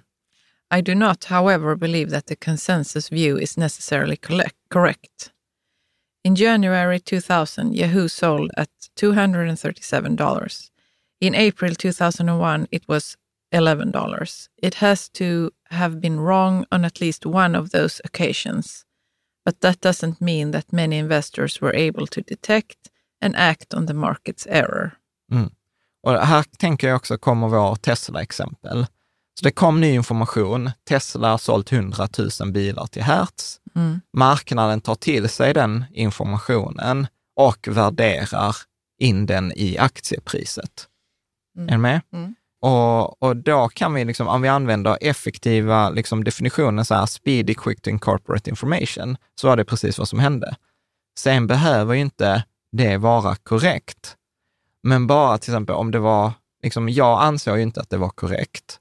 I do not, however, believe that the consensus view is necessarily correct. In January 2000, Yahoo sold at $237. In April 2001, it was $11. It has to have been wrong on at least one of those occasions. But that doesn't mean that many investors were able to detect and act on the market's error. Mm. Och här tänker jag också kommer vår Tesla-exempel. Så det kom ny information. Tesla har sålt 100 000 bilar till Hertz. Marknaden tar till sig den informationen och värderar in den i aktiepriset. Är ni med? Och, och då kan vi, liksom, om vi använder effektiva liksom, definitionen, så här, speedy, quick to incorporate information, så var det precis vad som hände. Sen behöver ju inte det vara korrekt. Men bara till exempel om det var, liksom, jag ansåg ju inte att det var korrekt,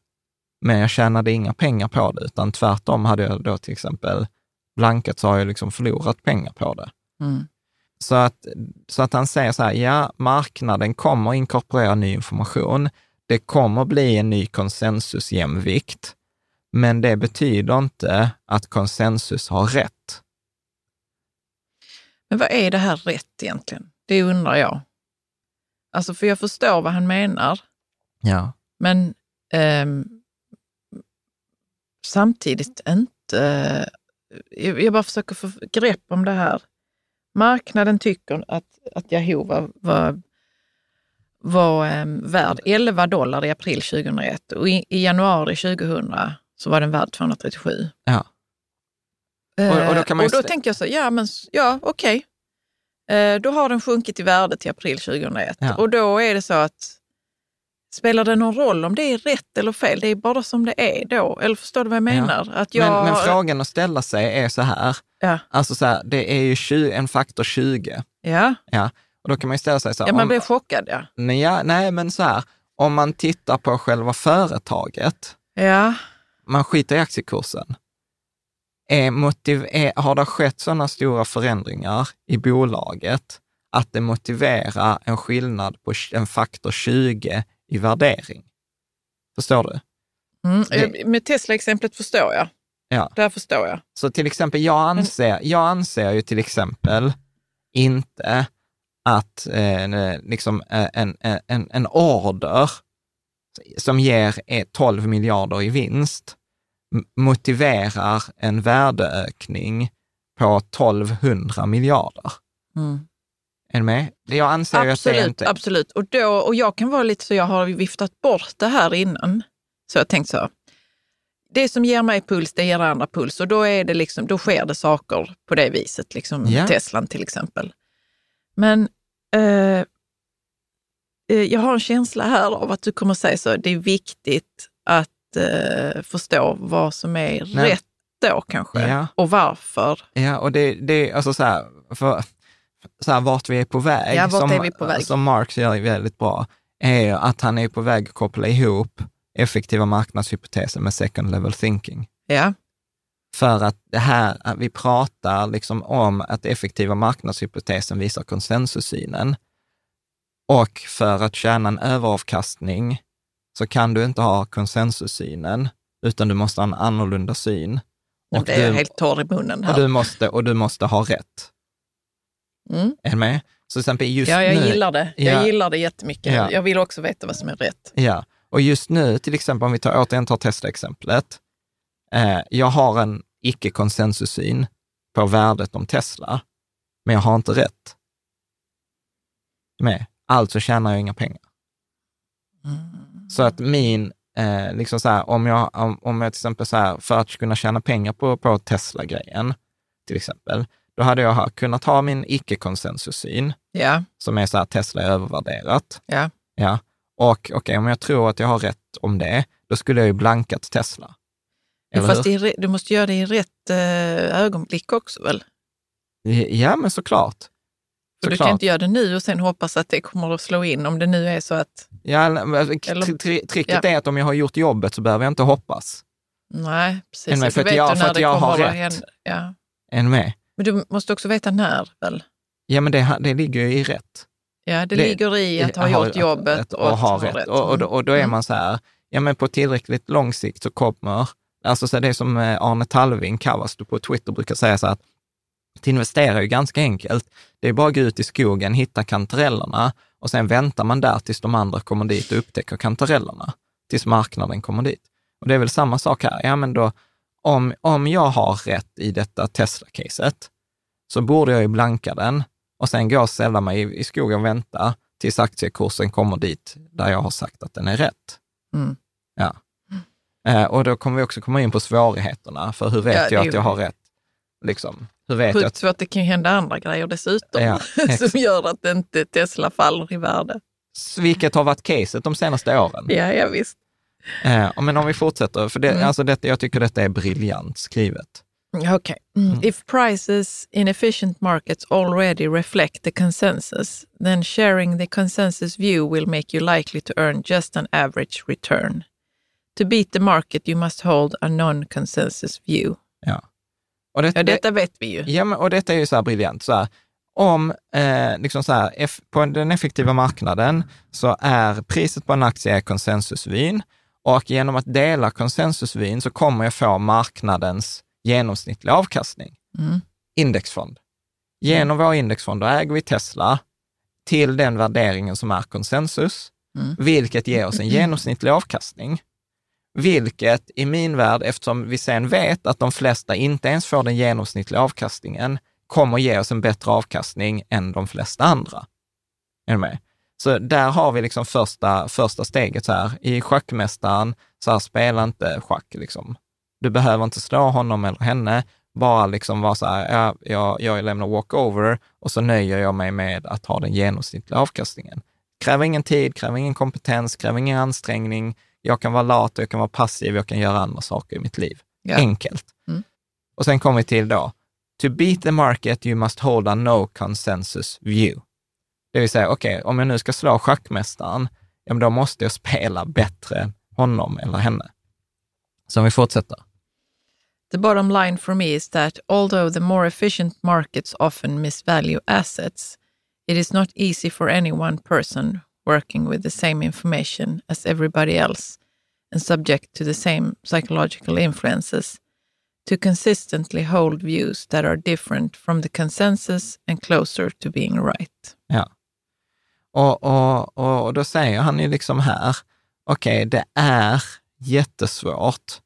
men jag tjänade inga pengar på det, utan tvärtom hade jag då till exempel blankat så har jag liksom förlorat pengar på det. Mm. Så att, så att han säger så här, ja, marknaden kommer inkorporera ny information. Det kommer bli en ny konsensusjämvikt, men det betyder inte att konsensus har rätt. Men vad är det här rätt egentligen? Det undrar jag. Alltså, för jag förstår vad han menar, Ja, men ehm, samtidigt inte... Jag, jag bara försöker få grepp om det här. Marknaden tycker att, att Yahoo var, var, var ehm, värd 11 dollar i april 2001 och i, i januari 2000 så var den värd 237. ja. Och- och då kan man och då tänker jag så, ja men ja okej. Eh, Då har den sjunkit i värde till april 2001 Ja. och då är det så att Spelar det någon roll om det är rätt eller fel? Det är bara som det är då. Eller förstår du vad jag menar? Att jag, Men, men frågan att ställa sig är så här, Ja, alltså så här, det är ju 20, en faktor 20. ja. Ja, och då kan man ju ställa sig så här, ja man om- blir chockad ja. nej, ja, nej, men så här, om man tittar på själva företaget, Ja, man skiter i aktiekursen. Är motiv, är, har det skett sådana stora förändringar i bolaget att det motiverar en skillnad på en faktor 20 i värdering? Förstår du? mm. Det- med Tesla-exemplet förstår jag. Ja. Där förstår jag. Så till exempel, jag anser, jag anser ju till exempel inte att eh, liksom, eh, en, en, en order som ger eh, 12 miljarder i vinst motiverar en värdeökning på 1200 miljarder. Mm. Är ni med? Jag anser ju att det Absolut, inte... absolut. Och, då, och jag kan vara lite så, jag har viftat bort det här innan. Så jag har tänkt så, det som ger mig puls, det ger andra puls. Och då, är det liksom, då sker det saker på det viset, liksom Ja. Teslan till exempel. Men eh, eh, jag har en känsla här av att du kommer säga så, det är viktigt att eh, förstå vad som är Nej. rätt då kanske. Ja. Och varför. Ja, och det, det är alltså så här, för, så här, vart vi är på väg, Ja, som, är på väg? som Marx gör väldigt bra, är att han är på väg att koppla ihop effektiva marknadshypoteser med second level thinking. Ja, För att det här, att vi pratar liksom om att effektiva marknadshypotesen visar konsensussynen. Och för att tjäna en överavkastning så kan du inte ha konsensussynen, utan du måste ha en annorlunda syn. nu Och blir jag du- helt torr i munnen här. och du måste, och du måste ha rätt. Mm. Är med? Så till exempel just Ja, jag nu, gillar det. Jag Ja. gillar det jättemycket. Ja. Jag vill också veta vad som är rätt. Ja, och just nu, till exempel om vi tar, återigen tar Tesla-exemplet. Eh, jag har en icke-konsensussyn på värdet om Tesla, men jag har inte rätt. Med. Alltså tjänar jag inga pengar. Så att min, eh, liksom så här, om jag, om, om jag till exempel så här, för att kunna tjäna pengar på, på Tesla-grejen, till exempel, då hade jag kunnat ha min icke-konsensussyn, Ja, som är så här, Tesla är övervärderat. ja. Ja, och okej, om jag tror att jag har rätt om det, då skulle jag ju blankat Tesla. ja fast i, du måste göra det i rätt eh, ögonblick också väl? Ja, men såklart. För du kan inte göra det nu och sen hoppas att det kommer att slå in om det nu är så att, Ja, tri- tricket är att om jag har gjort jobbet så behöver jag inte hoppas. nej, precis. Men för Då att jag- för att jag har rätt. Än med. Men du måste också veta när väl? Ja, men det, det ligger ju i rätt. Ja, det, Det- ligger i att ha gjort jobbet att- och, att ha rätt. Och, och, då, och då är Mm. man så här, ja men på tillräckligt lång sikt så kommer, alltså så det är som eh, Arne Talving, Kavastu på Twitter brukar säga så här, att att investera är ju ganska enkelt. Det är bara att gå ut i skogen, hitta kantarellerna och sen väntar man där tills de andra kommer dit och upptäcker kantarellerna, tills marknaden kommer dit. Och det är väl samma sak här. Ja, men då, om, om jag har rätt i detta Tesla-caset, så borde jag ju blanka den och sen gå och ställa mig i, i skogen och vänta tills aktiekursen kommer dit där jag har sagt att den är rätt. Mm. Ja. Eh, och då kommer vi också komma in på svårigheterna, för hur vet Ja, jag att jag har rätt? Liksom, hur vet jag Sjukt att... svårt, det kan hända andra grejer dessutom Ja, som gör att inte Tesla faller i värde. Vilket har varit caset de senaste åren. Ja, ja visst. Eh, men om vi fortsätter, för det, Mm. alltså detta, jag tycker detta är briljant skrivet. Okay. If prices in efficient markets already reflect the consensus, then sharing the consensus view will make you likely to earn just an average return. To beat the market, you must hold a non-consensus view. Ja. Och det, Ja, detta vet vi ju. Ja, men, och detta är ju så här briljant. Så här, om eh, liksom så här, på den effektiva marknaden så är priset på en aktie är konsensusvin och genom att dela konsensusvin så kommer jag få marknadens genomsnittliga avkastning. Mm. Indexfond. Genom vår indexfond äger vi Tesla till den värderingen som är konsensus, Mm. vilket ger oss en genomsnittlig avkastning. Vilket i min värld, eftersom vi sen vet att de flesta inte ens får den genomsnittliga avkastningen, kommer ge oss en bättre avkastning än de flesta andra. Är du med? Så där har vi liksom första, första steget så här. I schackmästaren, så här, spela inte schack liksom. Du behöver inte slå honom eller henne, bara liksom vara så här, ja, jag, jag lämnar walkover och så nöjer jag mig med att ha den genomsnittliga avkastningen. Kräver ingen tid, kräver ingen kompetens, kräver ingen ansträngning. Jag kan vara lat, jag kan vara passiv, jag kan göra andra saker i mitt liv. Ja. Enkelt. Mm. Och sen kommer vi till då, to beat the market you must hold a no consensus view. Det vill säga, okej, om jag nu ska slå schackmästaren, ja, men då måste jag spela bättre honom eller henne. Så om vi fortsätter. The bottom line for me is that although the more efficient markets often misvalue assets, it is not easy for any one person working with the same information as everybody else and subject to the same psychological influences to consistently hold views that are different from the consensus and closer to being right. Ja. Och, och, och, då säger han ju liksom här, okej, det är jättesvårt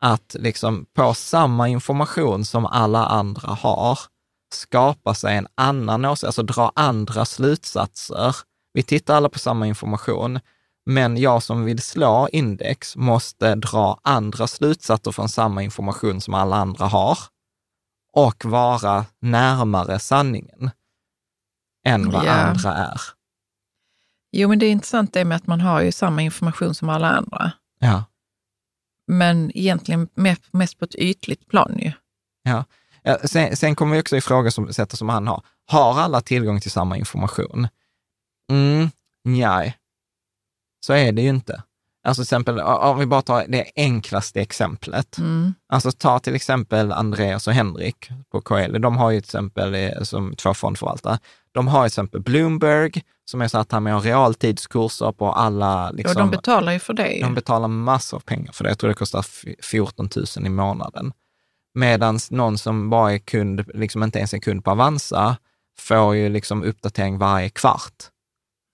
att liksom på samma information som alla andra har, skapa sig en annan åsikt, alltså dra andra slutsatser. Vi tittar alla på samma information, men jag som vill slå index måste dra andra slutsatser från samma information som alla andra har och vara närmare sanningen än vad Ja. andra är. Jo, men det är intressant det med att man har ju samma information som alla andra, Ja. men egentligen mest, på ett ytligt plan ju. Ja. Sen, sen kommer vi också ifrågasätta som han har. Har alla tillgång till samma information? Mm, nej. Så är det ju inte. Alltså till exempel, om vi bara tar det enklaste exemplet. Mm. Alltså ta till exempel Andreas och Henrik på KL. De har ju till exempel, eh, som två fondförvaltare, de har till exempel Bloomberg, som är så att han har realtidskurser på alla... Liksom, och de betalar ju för det. De betalar massor av pengar för det. Jag tror det kostar f- 14 000 i månaden. Medan någon som bara är kund, liksom inte ens är kund på Avanza, får ju liksom uppdatering varje kvart.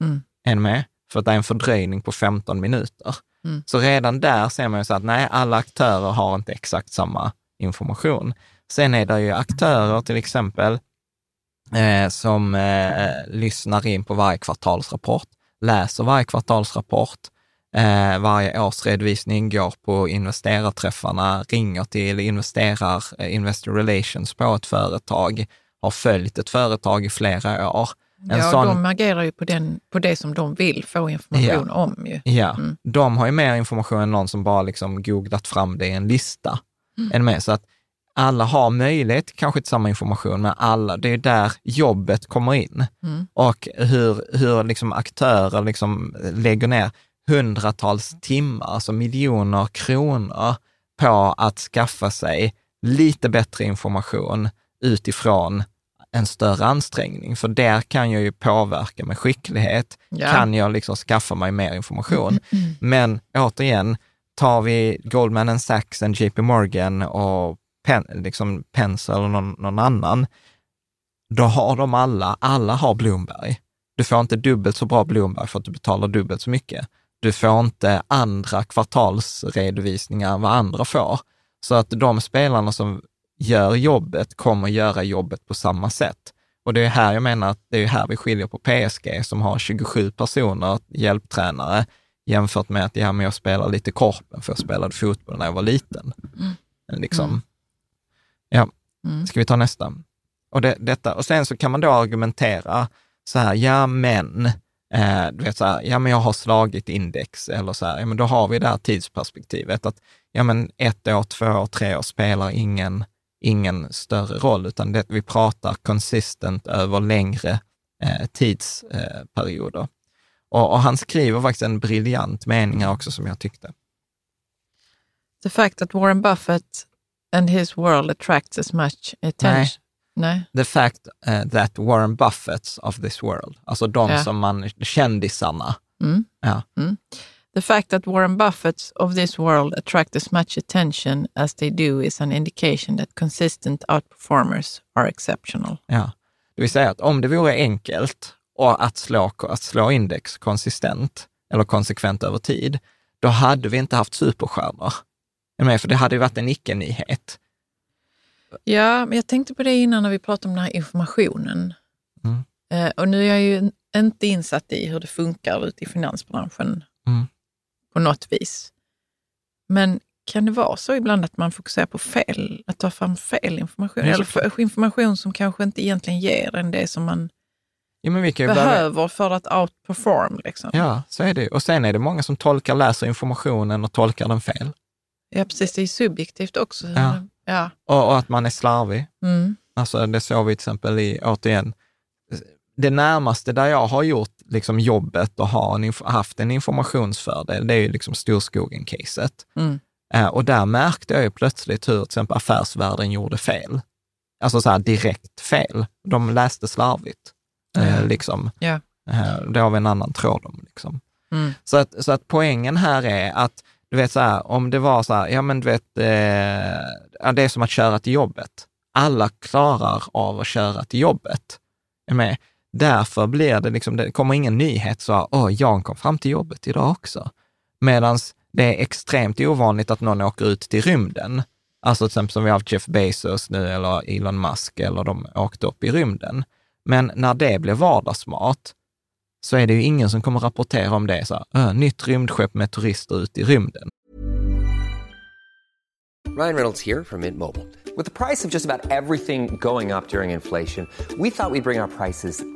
Mm. Är med? För att det är en fördröjning på 15 minuter. Mm. Så redan där ser man ju så att nej, alla aktörer har inte exakt samma information. Sen är det ju aktörer till exempel eh, som eh, lyssnar in på varje kvartalsrapport, läser varje kvartalsrapport, eh, varje årsredovisning, går på investerarträffarna, ringer till investerar, eh, investor relations på ett företag, har följt ett företag i flera år. En ja, sån- de agerar ju på, den, på det som de vill få information Ja. om. Ju. Ja, Mm. de har ju mer information än någon som bara liksom googlat fram det i en lista. Mm. Än med. Så att alla har möjlighet kanske till samma information, men alla, det är där jobbet kommer in. Mm. Och hur, hur liksom aktörer liksom lägger ner hundratals timmar, alltså miljoner kronor på att skaffa sig lite bättre information utifrån en större ansträngning. För där kan jag ju påverka med skicklighet, Ja. kan jag liksom skaffa mig mer information. Men återigen, tar vi Goldman Sachs, en JP Morgan och Pen, liksom Pencil eller någon, någon annan, då har de alla, alla har Bloomberg. Du får inte dubbelt så bra Bloomberg för att du betalar dubbelt så mycket. Du får inte andra kvartalsredovisningar än vad andra får. Så att de spelarna som gör jobbet kommer göra jobbet på samma sätt. Och det är här jag menar att det är här vi skiljer på PSG som har 27 personer, hjälptränare, jämfört med att ja, men jag spelar lite korpen för jag spelade fotboll när jag var liten. Liksom. Mm. Ja, Mm. ska vi ta nästa? Och, det, detta, och sen så kan man då argumentera så här, ja men, eh, du vet så här, ja men jag har slagit index eller så här, ja men då har vi det här tidsperspektivet att ja men ett år, två år, tre år spelar ingen, ingen större roll, utan det, vi pratar consistent över längre eh, tidsperioder. Eh, och, och han skriver faktiskt en briljant mening här också som jag tyckte. The fact that Warren Buffett and his world attracts as much attention. Nej. The fact eh, that Warren Buffetts of this world, alltså de Ja. som man, kändisarna, Mm. ja, The fact that Warren Buffett of this world attract as much attention as they do is an indication that consistent outperformers are exceptional. Ja, det vill säga att om det vore enkelt och att slå, att slå index konsistent eller konsekvent över tid, då hade vi inte haft superstjärnor. Med? För det hade ju varit en icke-nyhet. Ja, men jag tänkte på det innan när vi pratade om den här informationen. Mm. Eh, och nu är jag ju inte insatt i hur det funkar ute i finansbranschen Mm. på något vis. Men kan det vara så ibland att man fokuserar på fel, att ta fram fel information? Ja, Eller information som kanske inte egentligen ger en det som man Ja, börja- behöver för att outperform. Liksom. Ja, så är det. Och sen är det många som tolkar, läser informationen och tolkar den fel. Ja, precis. Det är subjektivt också. Ja. Ja. Och, och att man är slarvig. Mm. Alltså det såg vi till exempel i, återigen, det närmaste där jag har gjort liksom jobbet och har en, haft en informationsfördel, det är ju liksom Storskogen-caset. Mm. Eh, och där märkte jag ju plötsligt hur till exempel affärsvärlden gjorde fel. Alltså så här direkt fel. De läste slarvigt. Eh, Mm. liksom. Ja. Eh, det har vi en annan tråd om. Liksom. Mm. Så, att, så att poängen här är att, du vet så här, om det var så här, ja men du vet, eh, det är som att köra till jobbet. Alla klarar av att köra till jobbet. Är med? Därför blir det liksom, det kommer ingen nyhet så, här, åh, Jan kom fram till jobbet idag också. Medan det är extremt ovanligt att någon åker ut till rymden. Alltså till exempel som vi har haft Jeff Bezos nu eller Elon Musk eller de åkte upp i rymden. Men när det blir vardagsmat så är det ju ingen som kommer rapportera om det. Så här, äh, nytt rymdskepp med turister ut i rymden. Ryan Reynolds här från Mint Mobile. Med priset på nästan allt som går upp under inflationen, trodde vi att vi skulle bring våra priser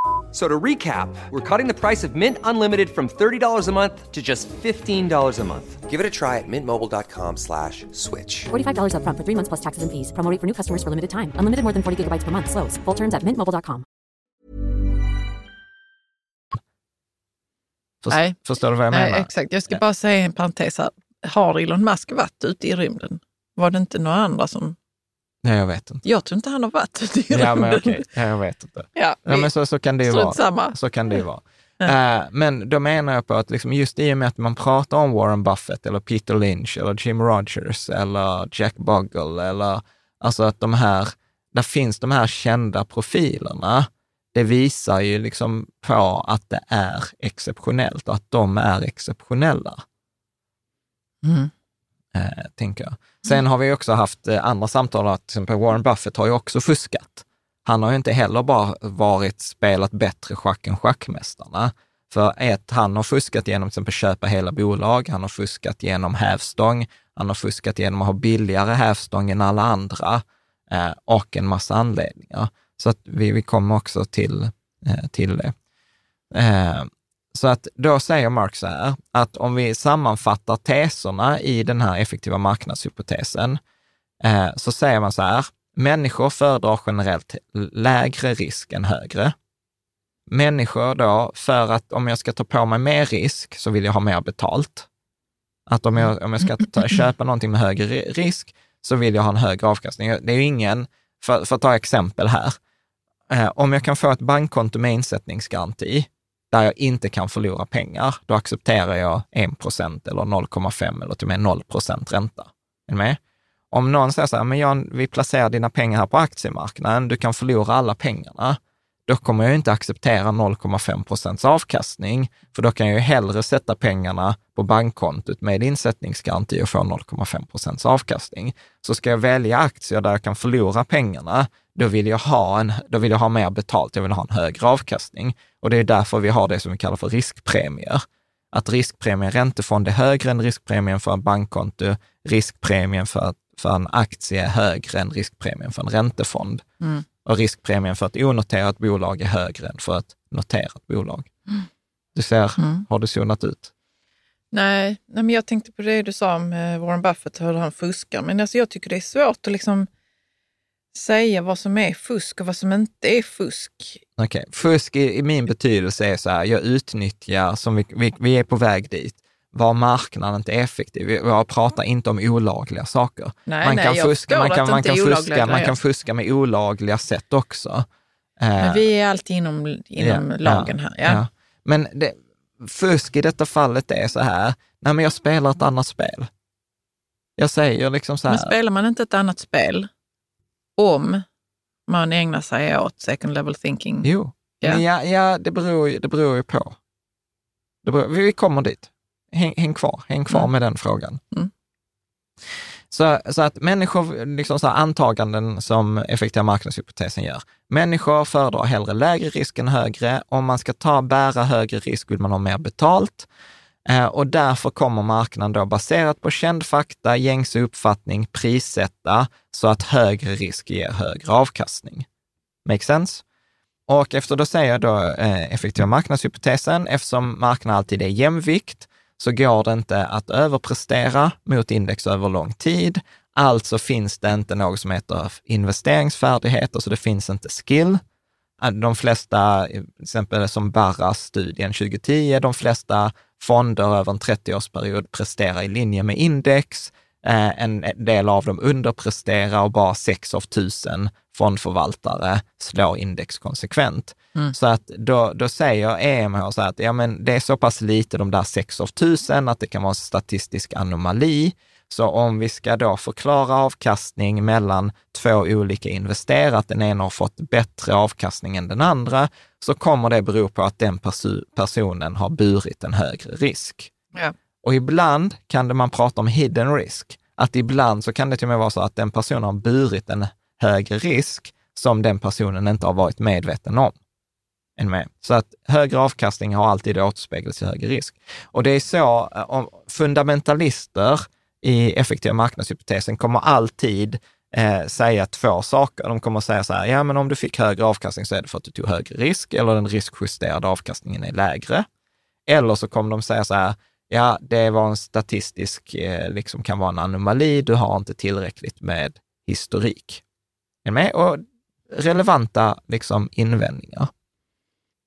F- So to recap, we're cutting the price of Mint Unlimited from $30 a month to just $15 a month. Give it a try at mintmobile.com slash switch. $45 upfront for three months plus taxes and fees. Promo for new customers for limited time. Unlimited more than 40 gigabytes per month. Slows. Full terms at mintmobile.com. Först, Nej. Förstår du vad jag Nej, exakt. Jag ska bara säga en parentes här. Har Elon Musk varit ute i rymden? Var det inte några andra som... Nej, jag vet inte. Jag tror inte han har varit ute i Ja, rymden. men okej. Ja, jag vet inte. Ja, Ja, men så, så kan det ju vara. samma. Så kan det ju vara. Eh, men då menar jag på att liksom just i och med att man pratar om Warren Buffett eller Peter Lynch eller Jim Rogers eller Jack Bogle eller alltså att de här, där finns de här kända profilerna. det visar ju liksom på att det är exceptionellt och att de är exceptionella. Mm. Eh, tänker jag. Sen har vi också haft eh, andra samtal, att till exempel Warren Buffett har ju också fuskat. Han har ju inte heller bara varit spelat bättre schack än schackmästarna. För ett, han har fuskat genom till exempel köpa hela bolag, han har fuskat genom hävstång, han har fuskat genom att ha billigare hävstång än alla andra eh, och en massa anledningar. Så att vi, vi kommer också till, eh, till det. Eh, så att då säger Mark så här, att om vi sammanfattar teserna i den här effektiva marknadshypotesen, eh, så säger man så här, människor föredrar generellt lägre risk än högre. Människor då, för att om jag ska ta på mig mer risk så vill jag ha mer betalt. Att om jag, om jag ska ta, köpa någonting med högre risk så vill jag ha en högre avkastning. Det är ju ingen, för, för att ta exempel här, eh, om jag kan få ett bankkonto med insättningsgaranti, där jag inte kan förlora pengar, då accepterar jag 1 procent eller 0,5 eller till och med 0 procent ränta. Är med? Om någon säger så här, men Jan, vi placerar dina pengar här på aktiemarknaden, du kan förlora alla pengarna, då kommer jag inte acceptera 0,5 procents avkastning, för då kan jag ju hellre sätta pengarna på bankkontot med insättningsgaranti och få 0,5 procents avkastning. Så ska jag välja aktier där jag kan förlora pengarna, då vill jag ha, en, då vill jag ha mer betalt, jag vill ha en högre avkastning. Och det är därför vi har det som vi kallar för riskpremier. Att riskpremien räntefond är högre än riskpremien för en bankkonto, riskpremien för, för en aktie är högre än riskpremien för en räntefond. Mm. Och riskpremien för ett onoterat bolag är högre än för ett noterat bolag. Mm. Du ser, Mm. har du zonat ut? Nej, nej, men jag tänkte på det du sa om eh, Warren Buffett, hur han fuskar. Men alltså, jag tycker det är svårt att liksom säga vad som är fusk och vad som inte är fusk. Okej, fusk i, i min betydelse är så här, jag utnyttjar, som vi, vi, vi är på väg dit, var marknaden inte effektiv. Jag pratar inte om olagliga saker. Nej, man nej, kan fuska, man kan, man kan fuska, man kan fuska med olagliga sätt också. Eh, Men vi är alltid inom, inom Ja, lagen här. Ja. ja. Men det, fusk i detta fallet är så här, nej men jag spelar ett annat spel. Jag säger liksom så här, Men spelar man inte ett annat spel om man ägnar sig åt second level thinking? jo, Ja. Men ja, ja det, beror, det beror ju på. Beror, vi kommer dit. Häng, häng kvar, häng kvar Mm. med den frågan. Mm. Så, så att människor, liksom så här antaganden som effektiva marknadshypotesen gör. Människor föredrar hellre lägre risk än högre. Om man ska ta, bära högre risk vill man ha mer betalt. Eh, och därför kommer marknaden då baserat på känd fakta, gängse uppfattning, prissätta så att högre risk ger högre avkastning. Make sense? Och efter då säger jag då eh, effektiva marknadshypotesen, eftersom marknaden alltid är jämvikt, så går det inte att överprestera mot index över lång tid. Alltså finns det inte något som heter investeringsfärdigheter, så alltså det finns inte skill. Eh, de flesta, eh, till exempel som Barras-studien 2010, de flesta fonder över en 30-årsperiod presterar i linje med index. Eh, En del av dem underpresterar och bara 6 av 1000 fondförvaltare slår index konsekvent. Mm. Så att då, då säger EMH så att ja, men det är så pass lite, de där 6 av 1000, att det kan vara en statistisk anomali. Så om vi ska då förklara avkastning mellan två olika investerare, att den ena har fått bättre avkastning än den andra, så kommer det bero på att den perso- personen har burit en högre risk. Ja. Och ibland kan det man prata om hidden risk, att ibland så kan det till och med vara så att den personen har burit en högre risk som den personen inte har varit medveten om. Med. Så att högre avkastning har alltid återspeglats i högre risk. Och det är så, eh, om fundamentalister i effektiva marknadshypotesen kommer alltid eh, säga två saker. De kommer säga så här, ja men om du fick högre avkastning så är det för att du tog högre risk eller den riskjusterade avkastningen är lägre. Eller så kommer de säga så här, ja det var en statistisk, eh, liksom kan vara en anomali, du har inte tillräckligt med historik. Är med? Och relevanta liksom, invändningar.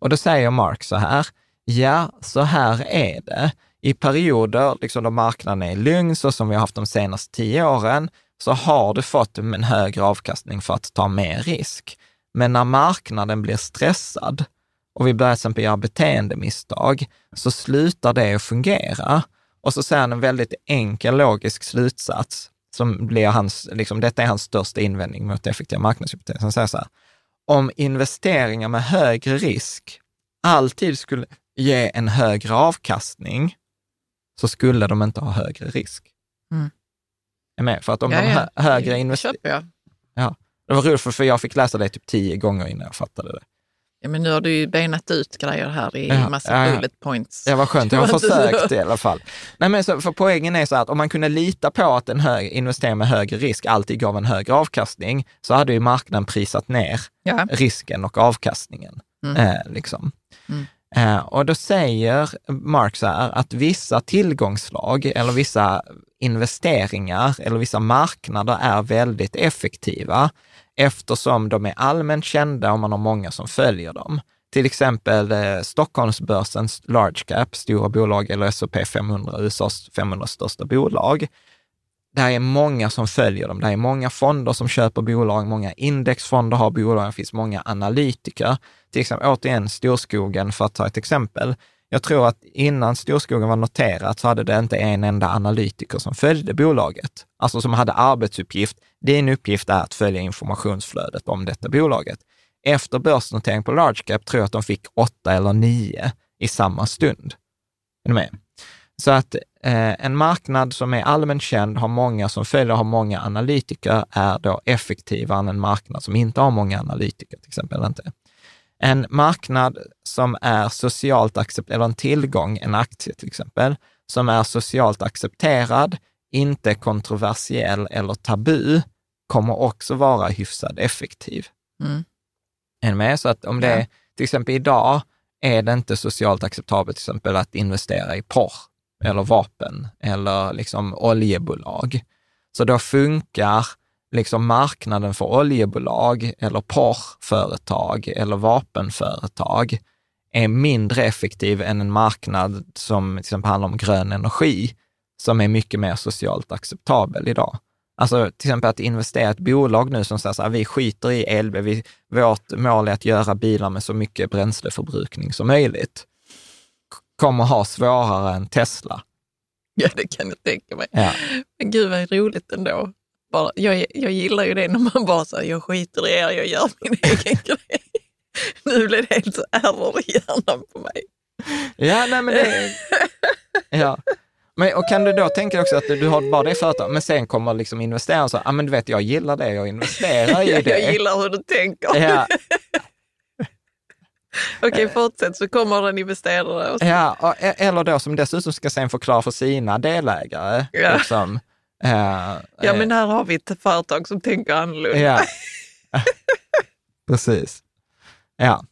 Och då säger Mark så här, ja, så här är det. I perioder liksom då marknaden är lugn, så som vi har haft de senaste tio åren, så har du fått en högre avkastning för att ta mer risk. Men när marknaden blir stressad och vi börjar till exempel göra beteendemisstag, så slutar det att fungera. Och så säger han en väldigt enkel logisk slutsats, som blir hans, liksom, detta är hans största invändning mot effektiva marknadshypoteser. Han säger så här, om investeringar med högre risk alltid skulle ge en högre avkastning, så skulle de inte ha högre risk. Mm. Är med? För att om Ja, de ja. hö- högre Det investeringar... köper jag. Det var roligt, för, jag fick läsa det typ tio gånger innan jag fattade det. Ja, men nu har du ju benat ut grejer här i Ja, massa ja, ja. bullet points. Ja, vad skönt. Jag har försökt i alla fall. Nej, men så, för poängen är så att om man kunde lita på att en hög, investering med högre risk alltid gav en högre avkastning, så hade ju marknaden prisat ner Ja. risken och avkastningen. Mm. Eh, liksom. Mm. Eh, och då säger Mark så här att vissa tillgångslag eller vissa investeringar eller vissa marknader är väldigt effektiva eftersom de är allmänt kända och man har många som följer dem. Till exempel eh, Stockholmsbörsens large cap, stora bolag, eller S&P 500, USAs 500 största bolag. Där är många som följer dem. där är många fonder som köper bolag, många indexfonder har bolag, det finns många analytiker. Till exempel, återigen, Storskogen för att ta ett exempel. Jag tror att innan Storskogen var noterat så hade det inte en enda analytiker som följde bolaget. Alltså som hade arbetsuppgift. Din uppgift är att följa informationsflödet om detta bolaget. Efter börsnotering på large cap tror jag att de fick åtta eller nio i samma stund. Är ni med? Så att eh, en marknad som är allmänt känd, har många som följer, har många analytiker, är då effektivare än en marknad som inte har många analytiker, till exempel. Inte. En marknad som är socialt accepterad, eller en tillgång, en aktie till exempel, som är socialt accepterad, inte kontroversiell eller tabu, kommer också vara hyfsad effektiv. Mm. Är ni med? Så att om det är, till exempel idag, är det inte socialt acceptabelt till exempel att investera i porr eller vapen eller liksom oljebolag. Så då funkar liksom marknaden för oljebolag eller porrföretag eller vapenföretag är mindre effektiv än en marknad som till exempel handlar om grön energi, som är mycket mer socialt acceptabel idag. Alltså till exempel att investera i ett bolag nu som säger så här, vi skiter i elbil, vi, vårt mål är att göra bilar med så mycket bränsleförbrukning som möjligt, kommer ha svårare än Tesla. Ja, det kan jag tänka mig. Ja. Men gud vad roligt ändå. Bara, jag, jag gillar ju det när man bara säger jag skiter i er, jag gör min egen grej. Nu blir det helt error i hjärnan på mig. Ja, nej men det... Ja. Men, och kan du då tänka också att du har bara det företaget, men sen kommer liksom investeraren så, ja ah, men du vet, jag gillar det, jag investerar i det. jag gillar hur du tänker. Ja, Okej, fortsätt så kommer en investerare och så, ja, och, e- eller då som dessutom ska sen förklara för sina delägare. Ja. Liksom, eh, ja men här har vi ett företag som tänker annorlunda. Ja, precis. Ja.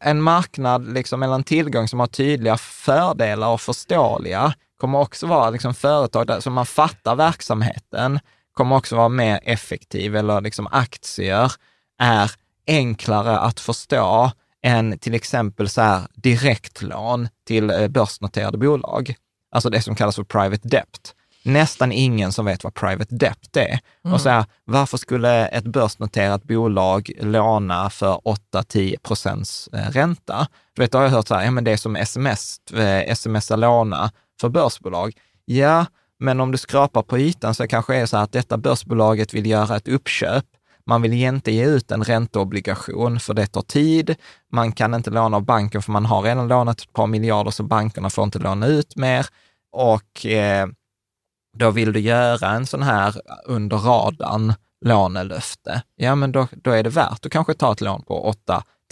En marknad liksom, eller en tillgång som har tydliga fördelar och förståeliga kommer också vara liksom, företag där som man fattar verksamheten, kommer också vara mer effektiv eller liksom, aktier är enklare att förstå än till exempel så här, direktlån till eh, börsnoterade bolag. Alltså det som kallas för private debt. Nästan ingen som vet vad private debt är. Och så här, varför skulle ett börsnoterat bolag låna för 8-10 procents eh, ränta? Du vet, då har jag hört så här, ja men det är som sms, eh, smsa låna för börsbolag. Ja, men om du skrapar på ytan så kanske det är så här att detta börsbolaget vill göra ett uppköp. Man vill inte ge ut en ränteobligation för det tar tid. Man kan inte låna av banken för man har redan lånat ett par miljarder så bankerna får inte låna ut mer. Och eh, då vill du göra en sån här under radarn lånelöfte, ja men då, då är det värt att kanske ta ett lån på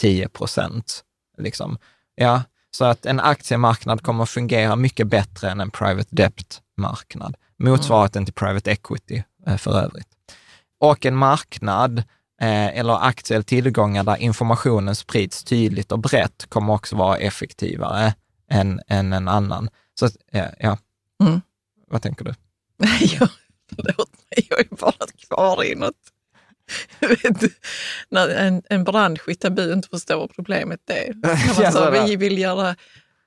8-10 procent. Liksom. Ja, så att en aktiemarknad kommer att fungera mycket bättre än en private debt-marknad. Motsvarigheten till private equity eh, för övrigt. Och en marknad eh, eller aktier eller tillgångar där informationen sprids tydligt och brett kommer också vara effektivare än, än en annan. Så ja. Mm. Vad tänker du? Nej, jag, förlåt mig, jag är bara kvar i något. Vet, när en, en bransch i tabu inte förstår vad problemet är. Sådär. vi vill göra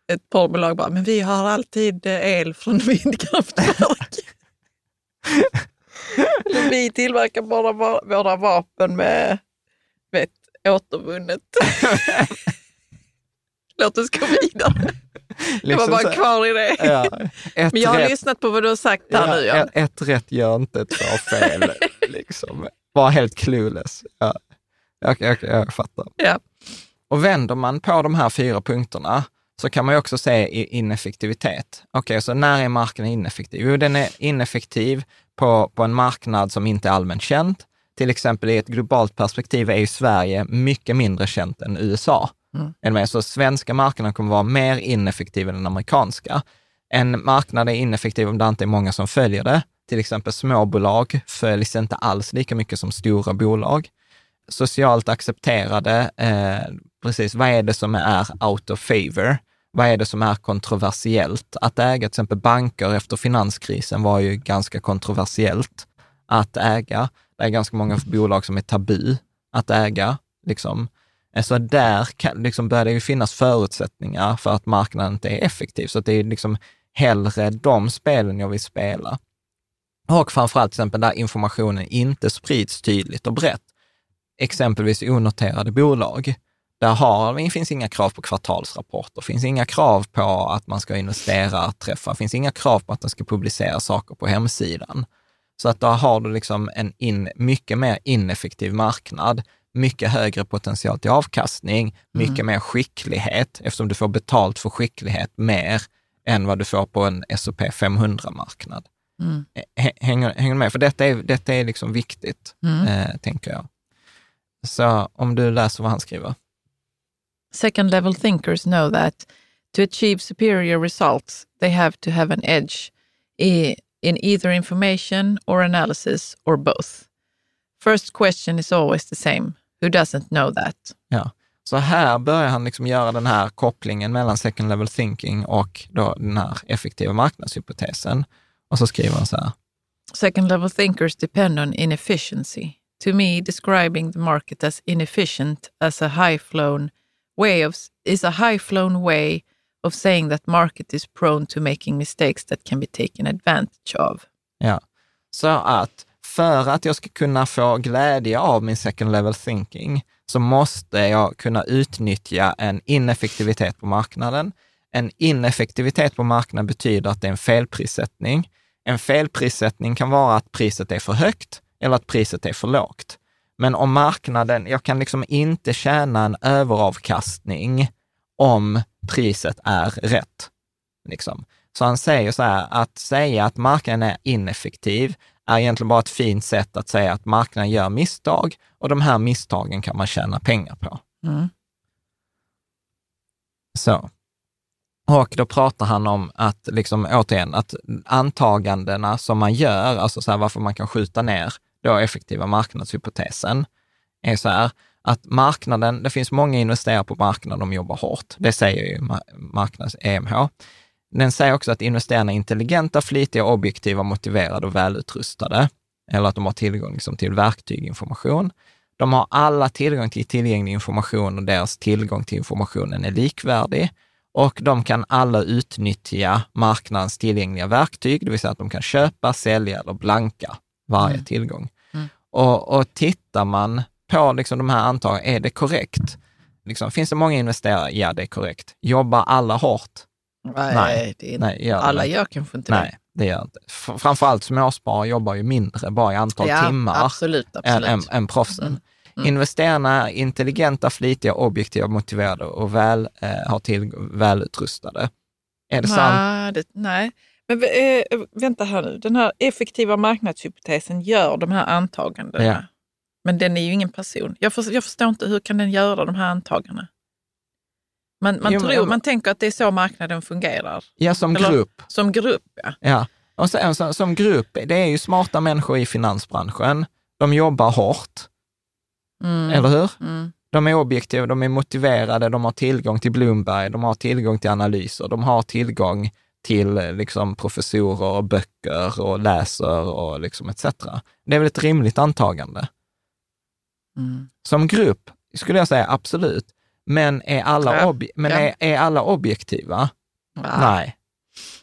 ett porrbolag bara, men vi har alltid eh, el från vindkraftverk. Vi tillverkar bara våra vapen med vet, återvunnet. Låt oss gå vidare. Jag var Liksom bara så- kvar i det. Ja, Men jag har rätt, lyssnat på vad du har sagt här ja, nu. Jan. ett, ett rätt gör inte två fel. liksom. Var helt clueless. Ja. Okej, okej, jag fattar. Ja. Och vänder man på de här fyra punkterna så kan man ju också se ineffektivitet. Okej, så när är marknaden ineffektiv? Jo, den är ineffektiv på, på en marknad som inte är allmänt känd. Till exempel i ett globalt perspektiv är ju Sverige mycket mindre känt än USA. Mm. Är med? Så svenska marknaden kommer vara mer ineffektiv än den amerikanska. En marknad är ineffektiv om det inte är många som följer det. Till exempel småbolag följs inte alls lika mycket som stora bolag. Socialt accepterade, eh, precis, vad är det som är out of favor? Vad är det som är kontroversiellt? Att äga till exempel banker efter finanskrisen var ju ganska kontroversiellt att äga. Det är ganska många bolag som är tabu att äga. Liksom. Eh, så där kan, liksom börjar det ju finnas förutsättningar för att marknaden inte är effektiv. Så att det är liksom hellre de spelen jag vill spela. Och framförallt till exempel där informationen inte sprids tydligt och brett. Exempelvis onoterade bolag. Där har, det finns inga krav på kvartalsrapporter, finns inga krav på att man ska investera, träffa, finns inga krav på att man ska publicera saker på hemsidan. Så att där har du liksom en in, mycket mer ineffektiv marknad, mycket högre potential till avkastning, mycket mer skicklighet, eftersom du får betalt för skicklighet mer än vad du får på en S&P 500-marknad. Mm. Hänger, hänger med? För detta är, detta är liksom viktigt, Mm. eh, tänker jag. Så om du läser vad han skriver. Second level thinkers know that to achieve superior results, they have to have an edge in either information or analysis or both. First question is always the same. Who doesn't know that? Ja. Så här börjar han liksom göra den här kopplingen mellan second level thinking och då den här effektiva marknadshypotesen. Och så skriver han så här. Second level thinkers depend on inefficiency. To me, describing the market as inefficient as a high flown way of is a high flown way of saying that market is prone to making mistakes that can be taken advantage of. Ja. Så att för att jag ska kunna få glädje av min second level thinking så måste jag kunna utnyttja en ineffektivitet på marknaden. En ineffektivitet på marknaden betyder att det är en felprissättning. En felprissättning kan vara att priset är för högt eller att priset är för lågt. Men om marknaden, jag kan liksom inte tjäna en överavkastning om priset är rätt. Liksom. Så han säger så här, att säga att marknaden är ineffektiv är egentligen bara ett fint sätt att säga att marknaden gör misstag och de här misstagen kan man tjäna pengar på. Mm. Så. Och då pratar han om att, liksom, återigen, att antagandena som man gör, alltså så här, varför man kan skjuta ner då effektiva marknadshypotesen, är så här att marknaden, det finns många investerare på marknaden, de jobbar hårt. Det säger ju ma- marknads-EMH. Den säger också att investerarna är intelligenta, flitiga, objektiva, motiverade och välutrustade. Eller att de har tillgång liksom, till verktyg, information. De har alla tillgång till tillgänglig information och deras tillgång till informationen är likvärdig. Och de kan alla utnyttja marknadens tillgängliga verktyg, det vill säga att de kan köpa, sälja eller blanka varje tillgång. Och, och tittar man på liksom de här antagandena, är det korrekt? Liksom, finns det många investerare? Ja, det är korrekt. Jobbar alla hårt? Nej, det är nej, gör det alla inte. gör kanske inte Nej, det gör inte. Framförallt småsparare jobbar ju mindre, bara i antal det. Ja, timmar, Absolut, än, absolut. än, än proffsen. Mm. Mm. Investerarna är intelligenta, flitiga, objektiva, motiverade och väl, eh, har till, välutrustade. Är det sant? nej, det, nej. Men eh, vänta här nu, den här effektiva marknadshypotesen gör de här antagandena. Ja. Men den är ju ingen person. Jag, för, jag förstår inte, hur kan den göra de här antagandena? Man, man, Jo, tror, man tänker att det är så marknaden fungerar. Ja, som Eller- grupp. Som grupp, ja. Ja. Och sen, som, som grupp, det är ju smarta människor i finansbranschen. De jobbar hårt, Mm. eller hur? Mm. De är objektiva, de är motiverade, de har tillgång till Bloomberg, de har tillgång till analyser, de har tillgång till eh, liksom, professorer och böcker och läser och liksom etc. Det är väl ett rimligt antagande. Mm. Som grupp skulle jag säga absolut, men är alla, Ja, men ja. är, är alla objektiva? Ja. Nej,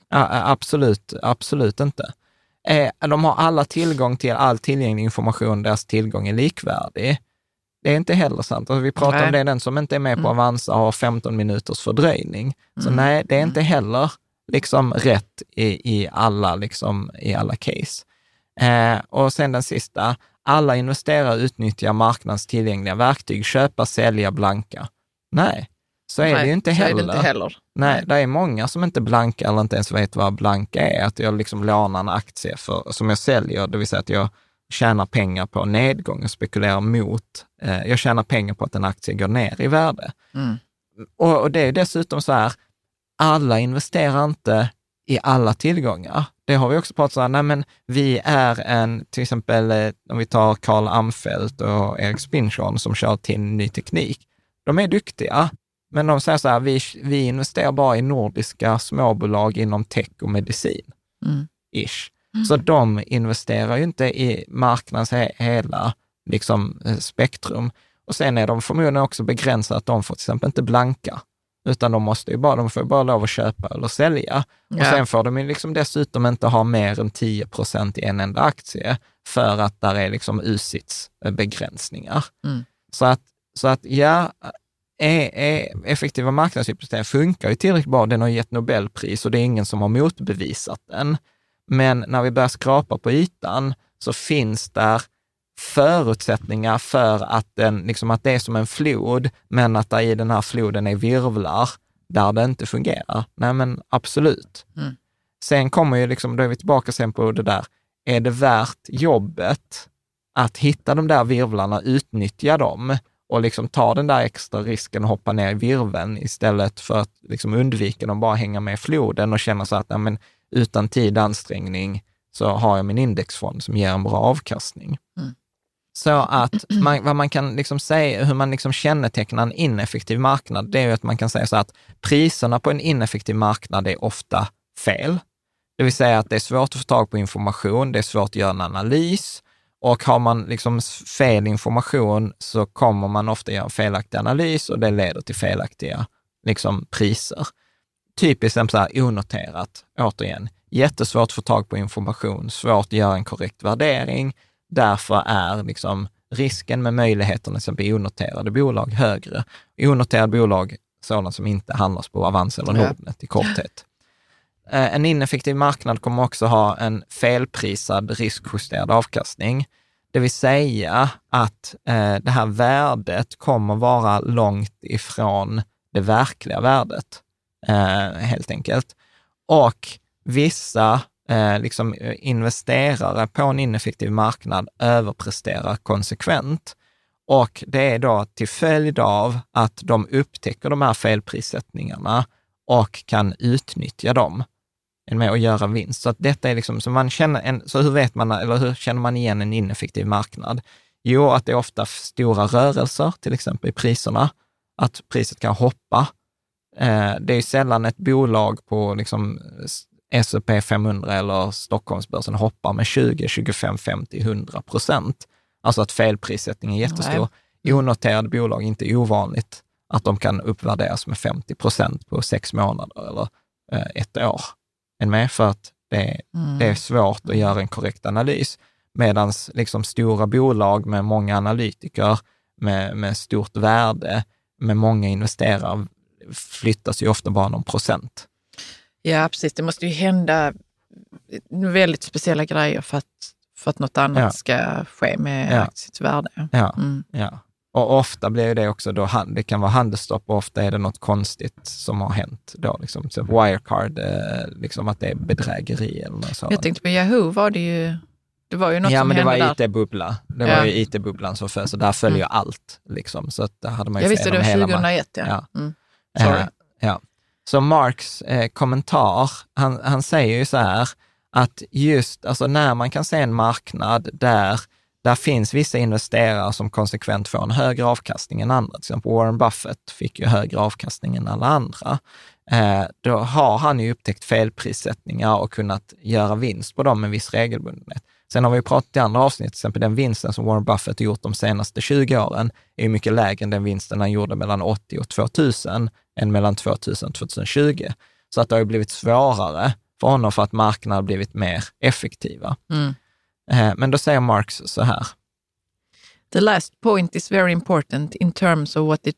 Ja, absolut, absolut inte. De har alla tillgång till all tillgänglig information, deras tillgång är likvärdig. Det är inte heller sant. Alltså, vi pratar Nej. om det, den som inte är med på Mm. Avanza har 15 minuters fördröjning. Så Mm. nej, det är inte heller liksom rätt i, i, alla, liksom, i alla case. Eh, och sen den sista, alla investerare utnyttjar marknadens tillgängliga verktyg, köpa, sälja, blanka. Nej, så är Nej, det ju inte heller. Inte heller. Nej, det är många som inte blankar eller inte ens vet vad blanka är. Att jag liksom lånar en aktie för, som jag säljer, det vill säga att jag tjänar pengar på nedgång och spekulerar mot. Eh, jag tjänar pengar på att en aktie går ner i värde. Mm. Och, och det är dessutom så här, alla investerar inte i alla tillgångar. Det har vi också pratat om, nej men vi är en, till exempel eh, om vi tar Carl Amfelt och Erik Spinchorn som kör till ny teknik. De är duktiga, men de säger så här, vi, vi investerar bara i nordiska småbolag inom tech och medicin. Mm. Ish. Så de investerar ju inte i marknadens he- hela liksom, eh, spektrum. Och sen är de förmodligen också begränsade att de får till exempel inte blanka, utan de måste ju bara, de får bara lov att köpa eller sälja. Och Ja. sen får de ju liksom dessutom inte ha mer än 10 procent i en enda aktie, för att där är liksom USITs begränsningar. Mm. Så, att, så att ja, är, är effektiva marknadshypotek funkar ju tillräckligt bra. Den har gett Nobelpris och det är ingen som har motbevisat den. Men när vi börjar skrapa på ytan så finns där förutsättningar för att, den, liksom att det är som en flod, men att det i den här floden är virvlar där det inte fungerar. Nej, men absolut. Mm. Sen kommer ju, liksom, då är vi tillbaka sen på det där, är det värt jobbet att hitta de där virvlarna, utnyttja dem och liksom ta den där extra risken och hoppa ner i virveln istället för att liksom undvika dem, bara hänga med i floden och känna så att ja, men, utan tid och ansträngning så har jag min indexfond som ger en bra avkastning. Mm. Så att man, vad man kan liksom säga, hur man liksom kännetecknar en ineffektiv marknad, det är ju att man kan säga så att priserna på en ineffektiv marknad är ofta fel. Det vill säga att det är svårt att få tag på information, det är svårt att göra en analys och har man liksom fel information så kommer man ofta göra en felaktig analys och det leder till felaktiga liksom, priser. Typiskt så här onoterat, återigen, jättesvårt att få tag på information, svårt att göra en korrekt värdering. Därför är liksom risken med möjligheten till onoterade bolag högre. Onoterade bolag, sådana som inte handlas på Avanza eller. Nordnet i korthet. Eh, en ineffektiv marknad kommer också ha en felprisad riskjusterad avkastning. Det vill säga att eh, det här värdet kommer vara långt ifrån det verkliga värdet, eh, helt enkelt. Och vissa liksom, investerare på en ineffektiv marknad överpresterar konsekvent. Och det är då till följd av att de upptäcker de här felprissättningarna och kan utnyttja dem än med att göra vinst. Så att detta är liksom, så man känner en, så hur vet man, eller hur känner man igen en ineffektiv marknad? Jo, att det är ofta stora rörelser, till exempel i priserna, att priset kan hoppa. Eh, det är sällan ett bolag på liksom S&P 500 eller Stockholmsbörsen hoppar med 20, 25, 50, 100 procent. Alltså att felprissättningen är jättestor. I onoterade bolag är inte ovanligt att de kan uppvärderas med 50 procent på sex månader eller eh, ett år. Än med för att det, Mm. det är svårt att göra en korrekt analys. Medan liksom stora bolag med många analytiker, med, med stort värde, med många investerare, flyttas ju ofta bara någon procent. Ja, precis. Det måste ju hända väldigt speciella grejer för att, för att något annat Ja. ska ske med Ja. aktiets värde. Ja, Mm. ja. Och ofta blir det också då, det kan vara handelsstopp och ofta är det något konstigt som har hänt då, liksom, så Wirecard, eh, liksom att det är bedrägeri eller något sådant. Jag tänkte på Yahoo var det ju, det var ju något ja, som men det hände var där. IT-bubbla. Det Ja. var ju IT-bubblan som föll, så där följer Mm. allt. Liksom. Så att där hade man ju Jag visste det var hela 2001, ja. Ja. Mm. Sorry. Eh, ja. Så Marks eh, kommentar, han, han säger ju så här, att just alltså när man kan se en marknad där där finns vissa investerare som konsekvent får en högre avkastning än andra. Till exempel Warren Buffett fick ju högre avkastning än alla andra. Eh, då har han ju upptäckt felprissättningar och kunnat göra vinst på dem med viss regelbundenhet. Sen har vi pratat i andra avsnitt, till exempel den vinsten som Warren Buffett har gjort de senaste 20 åren är ju mycket lägre än den vinsten han gjorde mellan 80 och 2000 än mellan 2000 och 2020. Så att det har ju blivit svårare för honom för att marknaden har blivit mer effektiva. Mm. Eh, Men då säger Marx så här. The last point is very important in terms of what it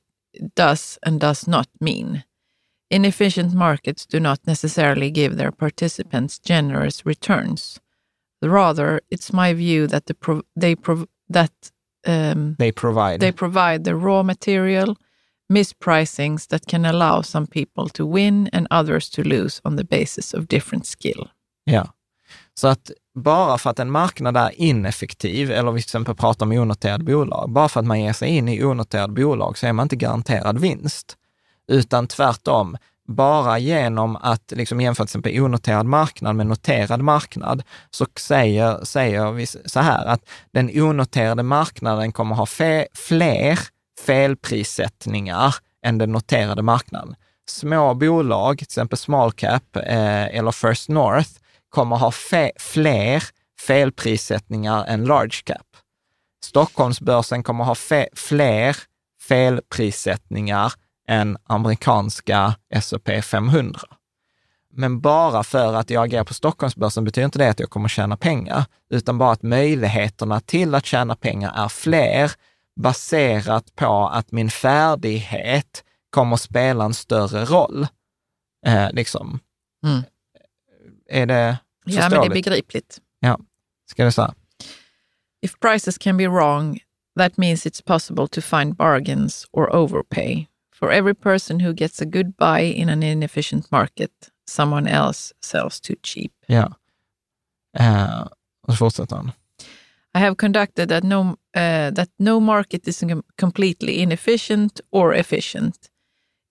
does and does not mean. Inefficient markets do not necessarily give their participants generous returns. Rather, it's my view that the prov- they prov- that um, They provide. they provide the raw material, mispricings that can allow some people to win and others to lose on the basis of different skill. Ja. Så att bara för att en marknad är ineffektiv, eller vi till exempel pratar om onoterade bolag, bara för att man ger sig in i onoterade bolag så är man inte garanterad vinst. Utan tvärtom, bara genom att liksom jämföra till exempel onoterad marknad med noterad marknad, så säger, säger vi så här att den onoterade marknaden kommer ha fe, fler felprissättningar än den noterade marknaden. Små bolag, till exempel small cap eh, eller First North, kommer ha fe, fler felprissättningar än large cap. Stockholmsbörsen kommer ha fe, fler felprissättningar än amerikanska S&P 500. Men bara för att jag agerar på Stockholmsbörsen betyder inte det att jag kommer tjäna pengar, utan bara att möjligheterna till att tjäna pengar är fler baserat på att min färdighet kommer spela en större roll. Eh, liksom. Mm. Är det Ja, men det är begripligt. Ja, ska det säga. If prices can be wrong, that means it's possible to find bargains or overpay. For every person who gets a good buy in an inefficient market, someone else sells too cheap. Ja. Och så fortsätter han. I have conducted that no, uh, that no market is completely inefficient or efficient.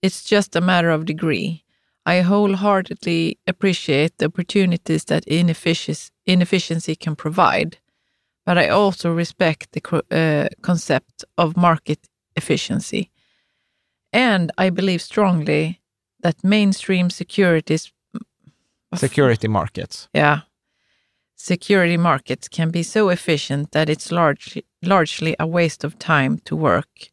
It's just a matter of degree. I wholeheartedly appreciate the opportunities that inefficiency can provide, but I also respect the uh, concept of market efficiency. And I believe strongly that mainstream securities Security markets. yeah. Security markets can be so efficient that it's largely, largely a waste of time to work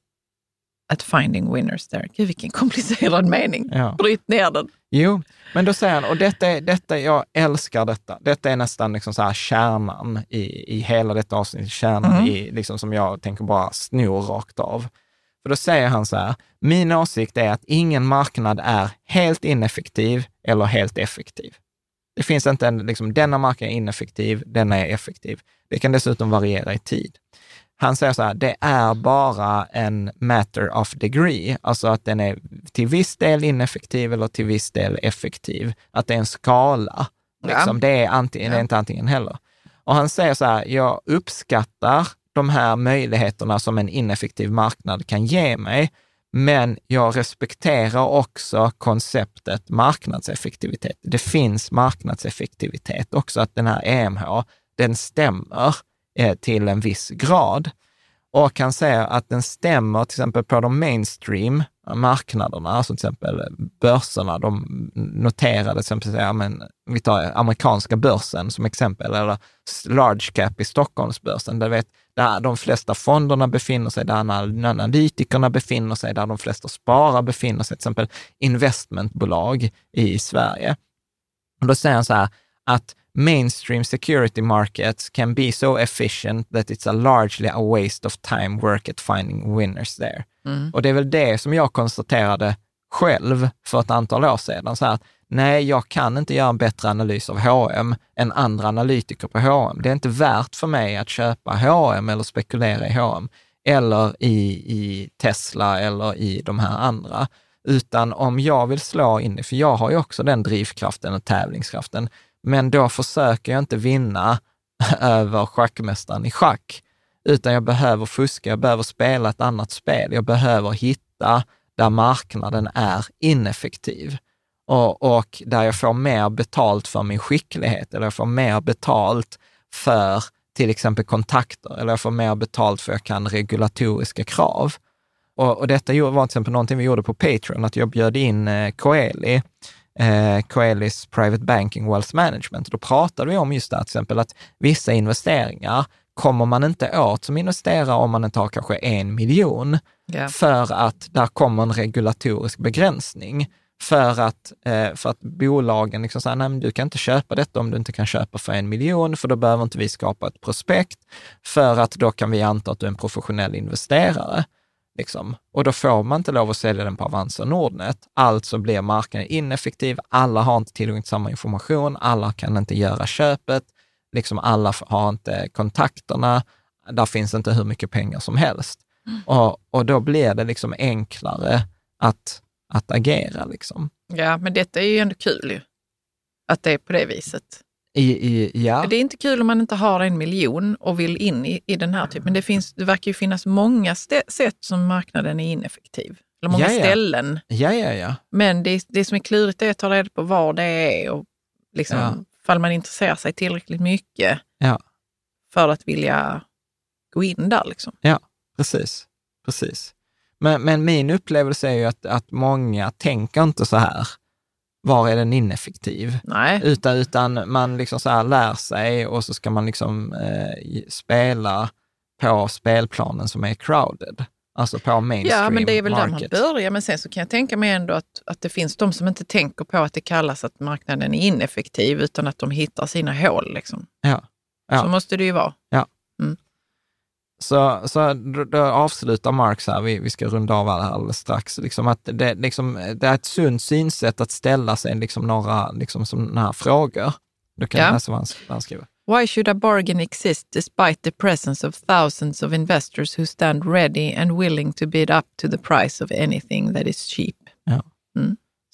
at finding winners there. Gud, vilken komplicerad mening. Ja. Bryt ner den. Jo, men då säger han, och detta, är- detta, jag älskar detta. Detta är nästan liksom så här kärnan i, i hela detta avsnitt, kärnan i, liksom som jag tänker bara sno rakt av. För då säger han så här, min åsikt är att ingen marknad är helt ineffektiv eller helt effektiv. Det finns inte en, liksom, denna marknad är ineffektiv, denna är effektiv. Det kan dessutom variera i tid. Han säger så här, det är bara en matter of degree, alltså att den är till viss del ineffektiv eller till viss del effektiv. Att det är en skala. Liksom. Det, är antingen, det är inte antingen heller. Och han säger så här, jag uppskattar de här möjligheterna som en ineffektiv marknad kan ge mig, men jag respekterar också konceptet marknadseffektivitet. Det finns marknadseffektivitet också, att den här EMH, den stämmer eh, till en viss grad. Och han säger att den stämmer till exempel på de mainstream marknaderna, alltså till exempel börserna, de noterade, till exempel, ja, men, vi tar amerikanska börsen som exempel, eller large cap i Stockholmsbörsen, där, vet, där de flesta fonderna befinner sig, där analytikerna befinner sig, där de flesta sparare befinner sig, till exempel investmentbolag i Sverige. Och då säger han så här, att mainstream security markets can be so efficient that it's a largely a waste of time work at finding winners there. Och det är väl det som jag konstaterade själv för ett antal år sedan. Så här, att, nej, jag kan inte göra en bättre analys av H&M än andra analytiker på H&M. Det är inte värt för mig att köpa H&M eller spekulera i H&M eller i, i Tesla eller i de här andra. Utan om jag vill slå in det, för jag har ju också den drivkraften och tävlingskraften, men då försöker jag inte vinna över schackmästaren i schack, utan jag behöver fuska, jag behöver spela ett annat spel, jag behöver hitta där marknaden är ineffektiv och, och där jag får mer betalt för min skicklighet, eller jag får mer betalt för till exempel kontakter, eller jag får mer betalt för att jag kan regulatoriska krav. Och, och detta var till exempel någonting vi gjorde på Patreon, att jag bjöd in eh, Coeli, eh, Coelis Private Banking Wealth Management. Då pratade vi om just det här, till exempel att vissa investeringar kommer man inte åt som investerare om man inte har kanske en miljon, Ja. för att där kommer en regulatorisk begränsning. För att, eh, för att bolagen liksom säger, nej men du kan inte köpa detta om du inte kan köpa för en miljon, för då behöver inte vi skapa ett prospekt, för att då kan vi anta att du är en professionell investerare. Liksom. Och då får man inte lov att sälja den på Avanza och Nordnet. Alltså blir marknaden ineffektiv. Alla har inte tillgång till samma information. Alla kan inte göra köpet. Liksom alla har inte kontakterna. där finns inte hur mycket pengar som helst. Och, och då blir det liksom enklare att, att agera. Liksom. Ja, men detta är ju ändå kul ju. Att det är på det viset. I, i, ja. Det är inte kul om man inte har en miljon och vill in i, i den här typen. Men det, finns, det verkar ju finnas många sätt som marknaden är ineffektiv. Eller många Ja, ja. ställen. ja, ja, ja. Men det, det som är klurigt är att ta reda på var det är och liksom, Ja. fall man intresserar sig tillräckligt mycket Ja. för att vilja gå in där. Liksom. Ja, precis. precis. Men, men min upplevelse är ju att, att många tänker inte så här, var är den ineffektiv? Nej, Utan, utan man liksom så lär sig och så ska man liksom eh, spela på spelplanen som är crowded. Alltså på mainstream ja, men det är väl där man market. börjar. Men sen så kan jag tänka mig ändå att, att det finns de som inte tänker på att det kallas att marknaden är ineffektiv, utan att de hittar sina hål. Liksom. Ja. Ja. Så måste det ju vara. Så, så då, avslutar Marx här, vi, vi ska runda av här alldeles strax, liksom att det, liksom, det är ett sunt synsätt att ställa sig liksom några liksom, sådana här frågor. Då kan Ja. läsa vad han, skriver. Why should a bargain exist despite the presence of thousands of investors who stand ready and willing to bid up to the price of anything that is cheap?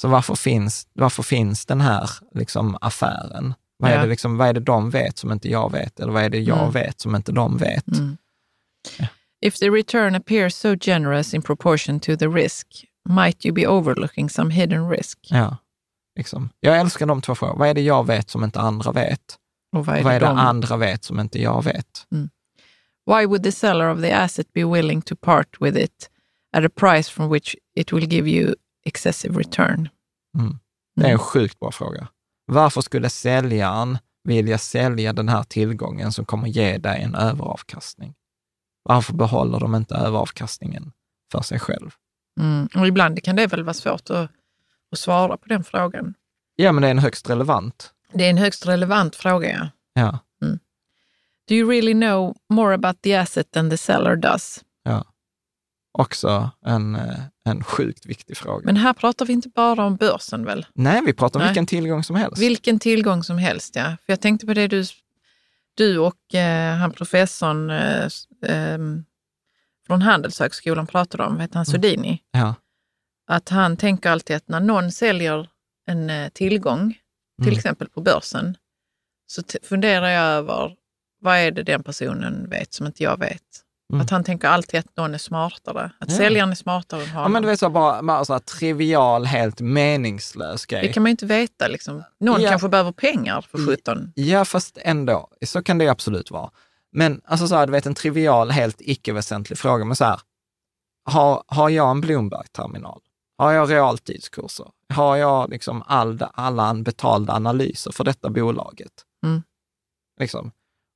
Så varför finns, varför finns den här liksom, affären? Vad, är Ja. det liksom, vad är det de vet som inte jag vet? Eller vad är det jag Mm. vet som inte de vet? If the return appears so generous in proportion to the risk, might you be overlooking some hidden risk? Ja, liksom. Jag älskar de två frågorna. Vad är det jag vet som inte andra vet? Och vad är vad det är det de- andra vet som inte jag vet? Why would the seller of the asset be willing to part with it at a price from which it will give you excessive return? Det är en sjukt bra fråga. Varför skulle säljaren vilja sälja den här tillgången som kommer ge dig en överavkastning? Varför behåller de inte överavkastningen för sig själv? Mm. Och ibland kan det väl vara svårt att, att svara på den frågan. Ja, men det är en högst relevant. Det är en högst relevant fråga, ja. Ja, Do you really know more about the asset than the seller does? ja. Också en, eh, en sjukt viktig fråga. Men här pratar vi inte bara om börsen väl? Nej, vi pratar om Nej. vilken tillgång som helst. Vilken tillgång som helst, ja. För jag tänkte på det du, du och eh, han professorn eh, ehm, från Handelshögskolan pratade om, vet han Sudini? Ja, Att han tänker alltid att när någon säljer en eh, tillgång, till Mm. exempel på börsen, så funderar jag över vad är det den personen vet som inte jag vet? Mm. Att han tänker alltid att någon är smartare, att Ja. säljaren är smartare än ja honom. men du vet så bara, bara så här trivial, helt meningslös grej. det kan man ju inte veta. Liksom. Någon Ja. kanske behöver pengar för 17. Ja, fast ändå. Så kan det absolut vara. Men alltså så här, du vet en trivial, helt icke-väsentlig fråga, men så här, har, har jag en Bloomberg-terminal? Har jag realtidskurser? Har jag liksom all, alla betalda analyser för detta bolaget? Mm. Liksom.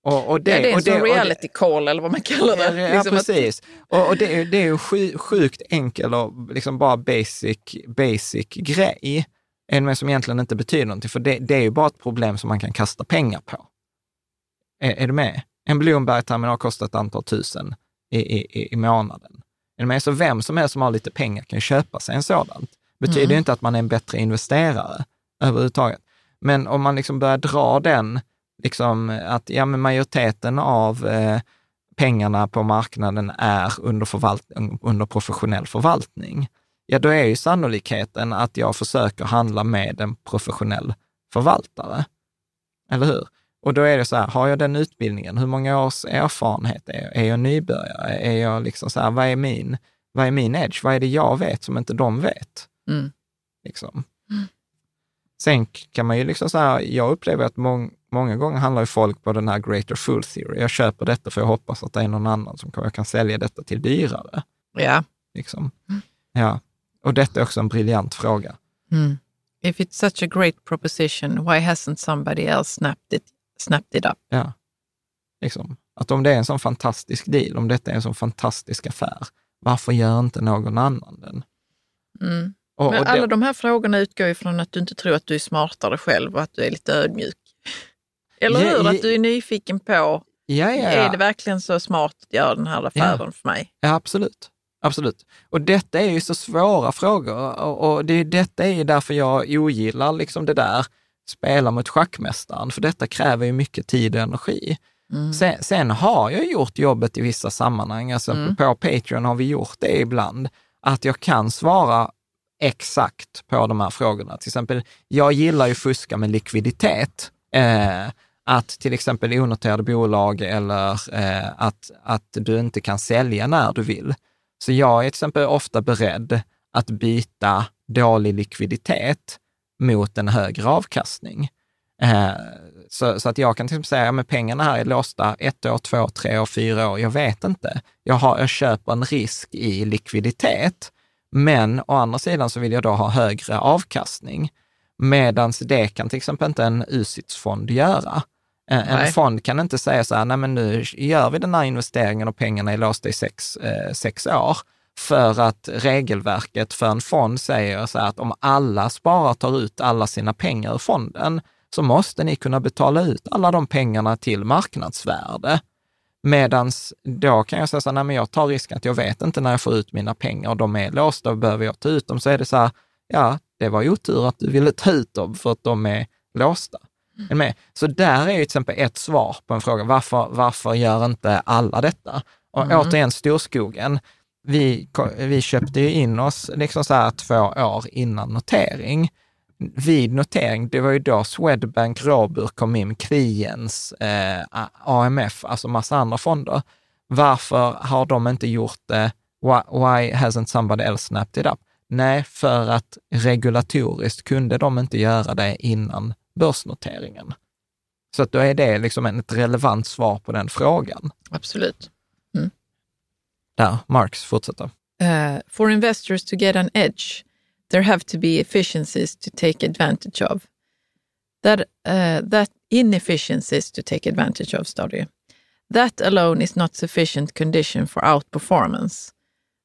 Och, och det, ja, det är och en det- reality call eller vad man kallar det. Ja, Liksom att- precis. Och, och det, är- det är ju sju, sjukt enkel och liksom bara basic, basic grej, en med som egentligen inte betyder någonting, för det, det är ju bara ett problem som man kan kasta pengar på. Är, är du med? En Bloomberg-terminal kostar ett antal tusen i, i, i- månaden. Är du med? Så vem som helst som har lite pengar kan köpa sig en sådant. Betyder Mm. ju inte att man är en bättre investerare överhuvudtaget. Men om man liksom börjar dra den, liksom att ja, men majoriteten av eh, pengarna på marknaden är under, förvalt- under professionell förvaltning, ja då är ju sannolikheten att jag försöker handla med en professionell förvaltare. Eller hur? Och då är det så här, har jag den utbildningen? Hur många års erfarenhet är jag? Är jag nybörjare? Är jag liksom så här, vad är min, vad är min edge? Vad är det jag vet som inte de vet? Mm. Liksom. Sen kan man ju liksom så här, jag upplever att mång, många gånger handlar ju folk på den här greater fool theory. Jag köper detta för jag hoppas att det är någon annan som kan, jag kan sälja detta till dyrare. Ja. Liksom. Ja. Och detta är också en briljant fråga. Mm. If it's such a great proposition, why hasn't somebody else snapped it, snapped it up? Ja. Liksom. Att om det är en sån fantastisk deal, om detta är en sån fantastisk affär, varför gör inte någon annan den? Mm. Och, Men och alla det, de här frågorna utgår ju från att du inte tror att du är smartare själv och att du är lite ödmjuk. Eller hur? ja. Att du är nyfiken på, ja, ja, är det verkligen så smart att göra den här affären för mig? ja, absolut. Absolut. Och detta är ju så svåra frågor och, och det, detta är ju därför jag ogillar liksom det där, spela mot schackmästaren, för detta kräver ju mycket tid och energi. Sen, sen har jag gjort jobbet i vissa sammanhang, alltså på Patreon har vi gjort det ibland, att jag kan svara exakt på de här frågorna. Till exempel, jag gillar ju fuska med likviditet. Eh, att till exempel onoterade bolag eller eh, att, att du inte kan sälja när du vill. Så jag är till exempel ofta beredd att byta dålig likviditet mot en högre avkastning. Eh, så, så, att jag kan till exempel säga, ja, men pengarna här är låsta ett år, två, tre år, fyra år. Jag vet inte. Jag, har, jag köper en risk i likviditet, men å andra sidan så vill jag då ha högre avkastning. Medan det kan till exempel inte en UCITS-fond göra. En, en fond kan inte säga så här, nej men nu gör vi den här investeringen och pengarna är låsta i sex, eh, sex år. För att regelverket för en fond säger så här att om alla sparare tar ut alla sina pengar ur fonden, så måste ni kunna betala ut alla de pengarna till marknadsvärde. Medans då kan jag säga så här, nej men jag tar risken att jag vet inte när jag får ut mina pengar och de är låsta och behöver jag ta ut dem så är det så här, ja, det var otur att du ville ta ut dem för att de är låsta. Med? Så där är ju till exempel ett svar på en fråga, varför, varför gör inte alla detta? Och mm. återigen, storskogen, vi, vi köpte ju in oss liksom så här två år innan notering vid notering, det var ju då Swedbank, Robur kom in, Kliens, eh, AMF, alltså massa andra fonder. Varför har de inte gjort det? Why, why hasn't somebody else snapped it up? Nej, för att regulatoriskt kunde de inte göra det innan börsnoteringen. Så att då är det liksom ett relevant svar på den frågan. Absolut. Mm. Där, Marx fortsätter. Uh, for investors to get an edge, there have to be efficiencies to take advantage of. That, uh, that inefficiencies to take advantage of, står det That alone is not sufficient condition for outperformance.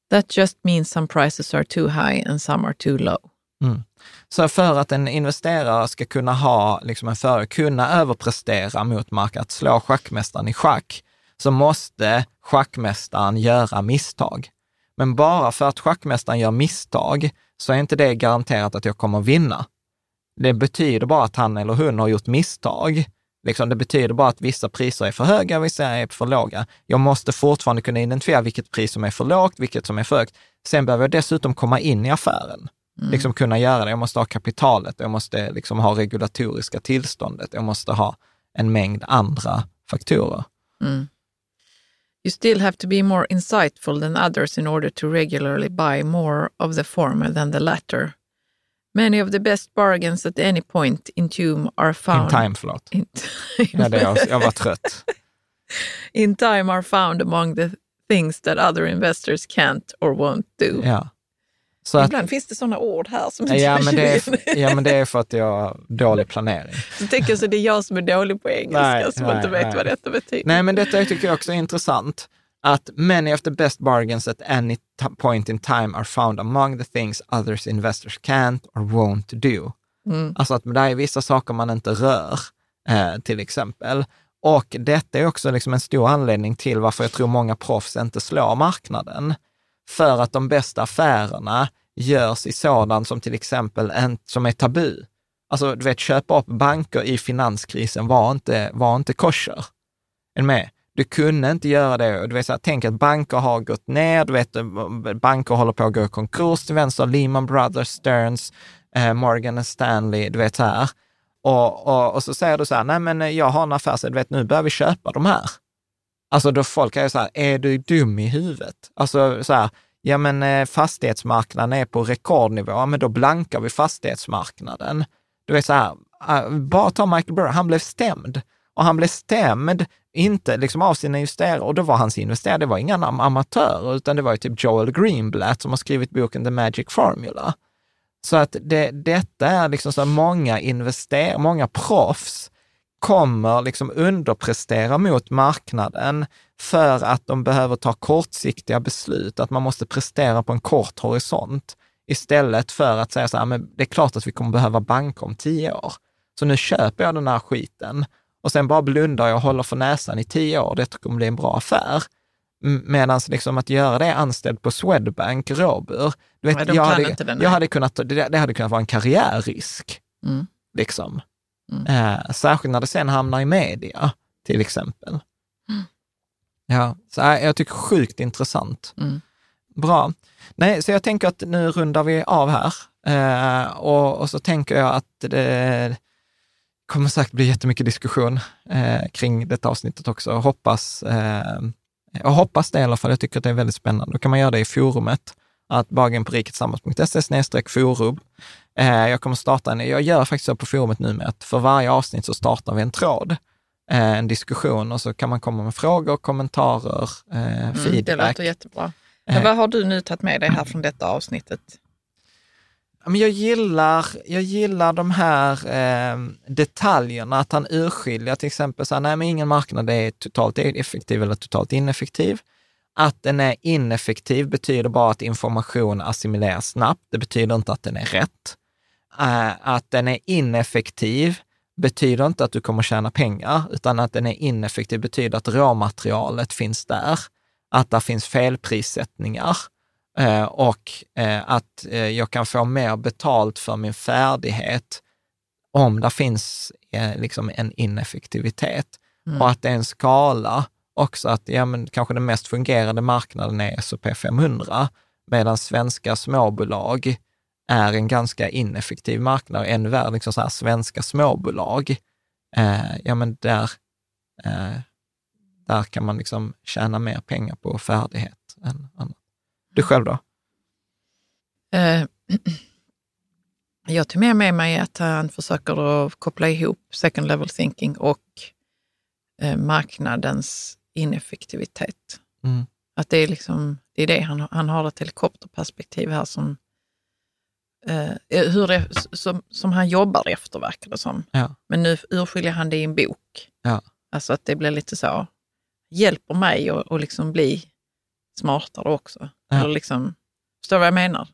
That just means some prices are too high and some are too low. Mm. Så för att en investerare ska kunna ha, liksom en före, kunna överprestera mot marknaden, att slå schackmästaren i schack, så måste schackmästaren göra misstag. Men bara för att schackmästaren gör misstag så är inte det garanterat att jag kommer vinna. Det betyder bara att han eller hon har gjort misstag. Liksom, det betyder bara att vissa priser är för höga, vissa är för låga. Jag måste fortfarande kunna identifiera vilket pris som är för lågt, vilket som är för högt. Sen behöver jag dessutom komma in i affären. Mm. Liksom kunna göra det. Jag måste ha kapitalet, jag måste liksom ha regulatoriska tillståndet, jag måste ha en mängd andra faktorer. Mm. You still have to be more insightful than others in order to regularly buy more of the former than the latter. Many of the best bargains at any point in time are found... In time, förlåt. In time. Ja, det jag, jag var trött. in time are found among the things that other investors can't or won't do. Ja. Så Ibland att, finns det sådana ord här som ja, men det är, ja, men det är för att jag har dålig planering. Så tänker så det är jag som är dålig på engelska nej, som nej, inte vet nej. vad detta betyder. Nej, men detta tycker jag också är intressant. Att many of the best bargains at any point in time are found among the things others investors can't or won't do. Mm. Alltså att det är vissa saker man inte rör, eh, till exempel. Och detta är också liksom en stor anledning till varför jag tror många proffs inte slår marknaden för att de bästa affärerna görs i sådant som till exempel en, som är tabu. Alltså, du vet, köpa upp banker i finanskrisen var inte, var inte kosher. Är med? Du kunde inte göra det. Du vet, så här, tänk att banker har gått ner, du vet, banker håller på att gå i konkurs till vänster, Lehman Brothers, Stearns, eh, Morgan Stanley, du vet så här. Och, och, och, så säger du så här, nej men jag har en affär, så du vet nu börjar vi köpa de här. Alltså då folk är så här, är du dum i huvudet? Alltså så här, ja men eh, fastighetsmarknaden är på rekordnivå, men då blankar vi fastighetsmarknaden. Du vet så här, ah, bara ta Michael Burry, han blev stämd. Och han blev stämd, inte liksom av sina investerare, och då var hans investerare, det var inga amatörer, utan det var ju typ Joel Greenblatt som har skrivit boken The Magic Formula. Så att det, detta är liksom så många investerare, många proffs kommer liksom underprestera mot marknaden för att de behöver ta kortsiktiga beslut, att man måste prestera på en kort horisont istället för att säga så här, men det är klart att vi kommer behöva banka om tio år. Så nu köper jag den här skiten och sen bara blundar jag och håller för näsan i tio år. Det kommer bli en bra affär. Medan liksom att göra det anställd på Swedbank, Robur, du vet, Nej, jag, hade, jag hade kunnat, det, det hade kunnat vara en karriärrisk. Mm. Liksom. Mm. Eh, särskilt när det sen hamnar i media, till exempel. Ja, så äh, jag tycker sjukt intressant. Mm. Bra. Nej, så jag tänker att nu rundar vi av här. Eh, och, och, så tänker jag att det kommer säkert bli jättemycket diskussion eh, kring detta avsnittet också. Jag hoppas, eh, jag hoppas det i alla fall. Jag tycker att det är väldigt spännande. Då kan man göra det i forumet, att bara på riketsammans.se forum. Eh, jag kommer starta en, jag gör faktiskt så på forumet nu med att för varje avsnitt så startar vi en tråd eh, en diskussion och så kan man komma med frågor, kommentarer, eh, Mm, feedback. det låter jättebra. Men Eh. vad har du nu tagit med dig här från detta avsnittet? Jag, gillar, jag gillar de här eh, detaljerna, att han urskiljer till exempel, så här, nej men ingen marknad är totalt effektiv eller totalt ineffektiv. Att den är ineffektiv betyder bara att information assimileras snabbt. Det betyder inte att den är rätt. Eh, att den är ineffektiv betyder inte att du kommer tjäna pengar, utan att den är ineffektiv betyder att råmaterialet finns där, att det finns felprissättningar eh, och eh, att jag kan få mer betalt för min färdighet om det finns liksom en ineffektivitet. Mm. Och att det är en skala också, att ja, men kanske den mest fungerande marknaden är S&P 500, medan svenska småbolag är en ganska ineffektiv marknad. Ännu värre, liksom så här, svenska småbolag, eh, ja men där, eh, där kan man liksom tjäna mer pengar på färdighet än annat. Du själv då? Eh, jag tog med mig mig att han försöker att koppla ihop second level thinking och eh, marknadens ineffektivitet. Mm. Att det är, liksom, det är det han, han har ett helikopterperspektiv här som, eh, hur det, som, som han jobbar efter, verkar det som. Ja. Men nu urskiljer han det i en bok. Ja. Alltså att det blir lite så, hjälper mig att att liksom bli smartare också. Ja. Eller liksom, förstår du vad jag menar?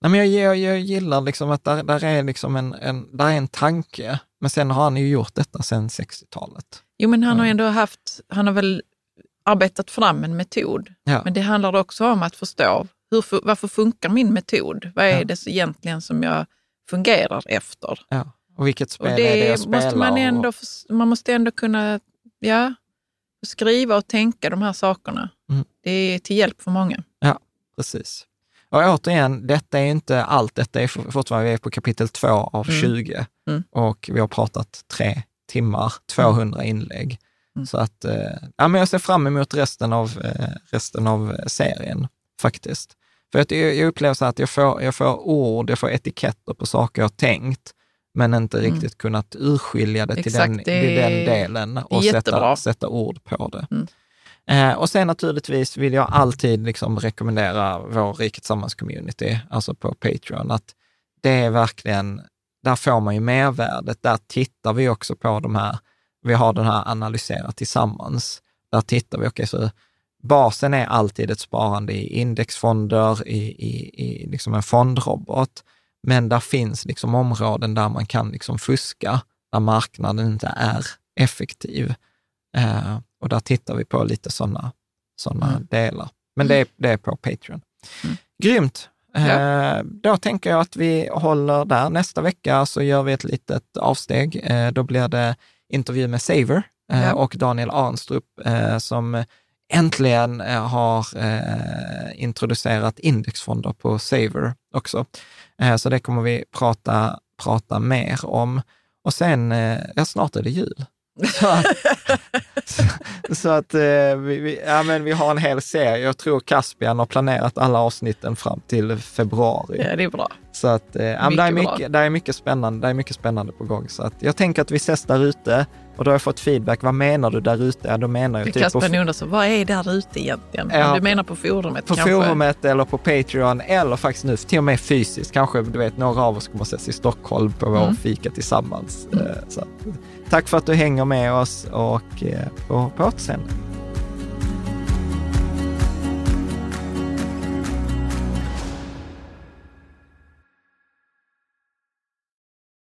Nej, men jag, jag, jag gillar liksom att där, där är liksom en, en, där är en tanke, men sen har han ju gjort detta sedan 60-talet. Jo, men han har Mm. ändå haft, han har väl arbetat fram en metod. Ja. Men det handlar också om att förstå, hur, varför funkar min metod? Vad är Ja. det egentligen som jag fungerar efter? Ja. Och vilket spel Och är det det jag spelar? måste man, ändå, och, man måste ändå kunna ja, skriva och tänka de här sakerna. Mm. Det är till hjälp för många. precis. Och återigen, detta är inte allt. Detta är for- fortfarande, vi är på kapitel två av Mm. 20 Mm. och vi har pratat tre timmar, 200 inlägg. Mm. Så att, eh, ja, men jag ser fram emot resten av, eh, resten av eh, serien faktiskt. För att jag, jag upplever så att jag får, jag får ord, jag får etiketter på saker jag har tänkt, men inte Mm. riktigt kunnat urskilja det till, Exakt, den, det till den delen och sätta, sätta ord på det. Mm. Eh, och sen naturligtvis vill jag alltid liksom rekommendera vår Riket Sammans-community, alltså på Patreon, att det är verkligen, där får man ju mervärdet. Där tittar vi också på de här, vi har den här analyserat tillsammans. Där tittar vi, okej, så basen är alltid ett sparande i indexfonder, i, i, i liksom en fondrobot, men där finns liksom områden där man kan liksom fuska, där marknaden inte är effektiv. Eh, och där tittar vi på lite sådana såna Mm. delar. Men det är, det är på Patreon. Mm. Grymt! Eh, Ja. Då tänker jag att vi håller där. Nästa vecka så gör vi ett litet avsteg. Eh, då blir det intervju med Saver eh, Ja. och Daniel Arnstrup eh, som äntligen eh, har eh, introducerat indexfonder på Saver också. Eh, så det kommer vi prata, prata mer om. Och sen, eh, ja snart är det jul. Så så, så att eh, vi, vi, ja, men vi har en hel serie. Jag tror Caspian har planerat alla avsnitten fram till februari. Ja, det är bra. Så att, eh, ja, det, är Mycket det, är mycket spännande, det är mycket spännande på gång. Så att jag tänker att vi ses där ute och då har jag fått feedback. Vad menar du där ute? Ja, då menar jag typ på, Kasper undrar så, vad är där ute egentligen? Ja. Du menar på forumet på kanske? forumet eller på Patreon eller faktiskt nu till och med fysiskt. Kanske du vet, några av oss kommer ses i Stockholm på vår Mm. fika tillsammans. Eh, Så tack för att du hänger med oss och eh, på återseende.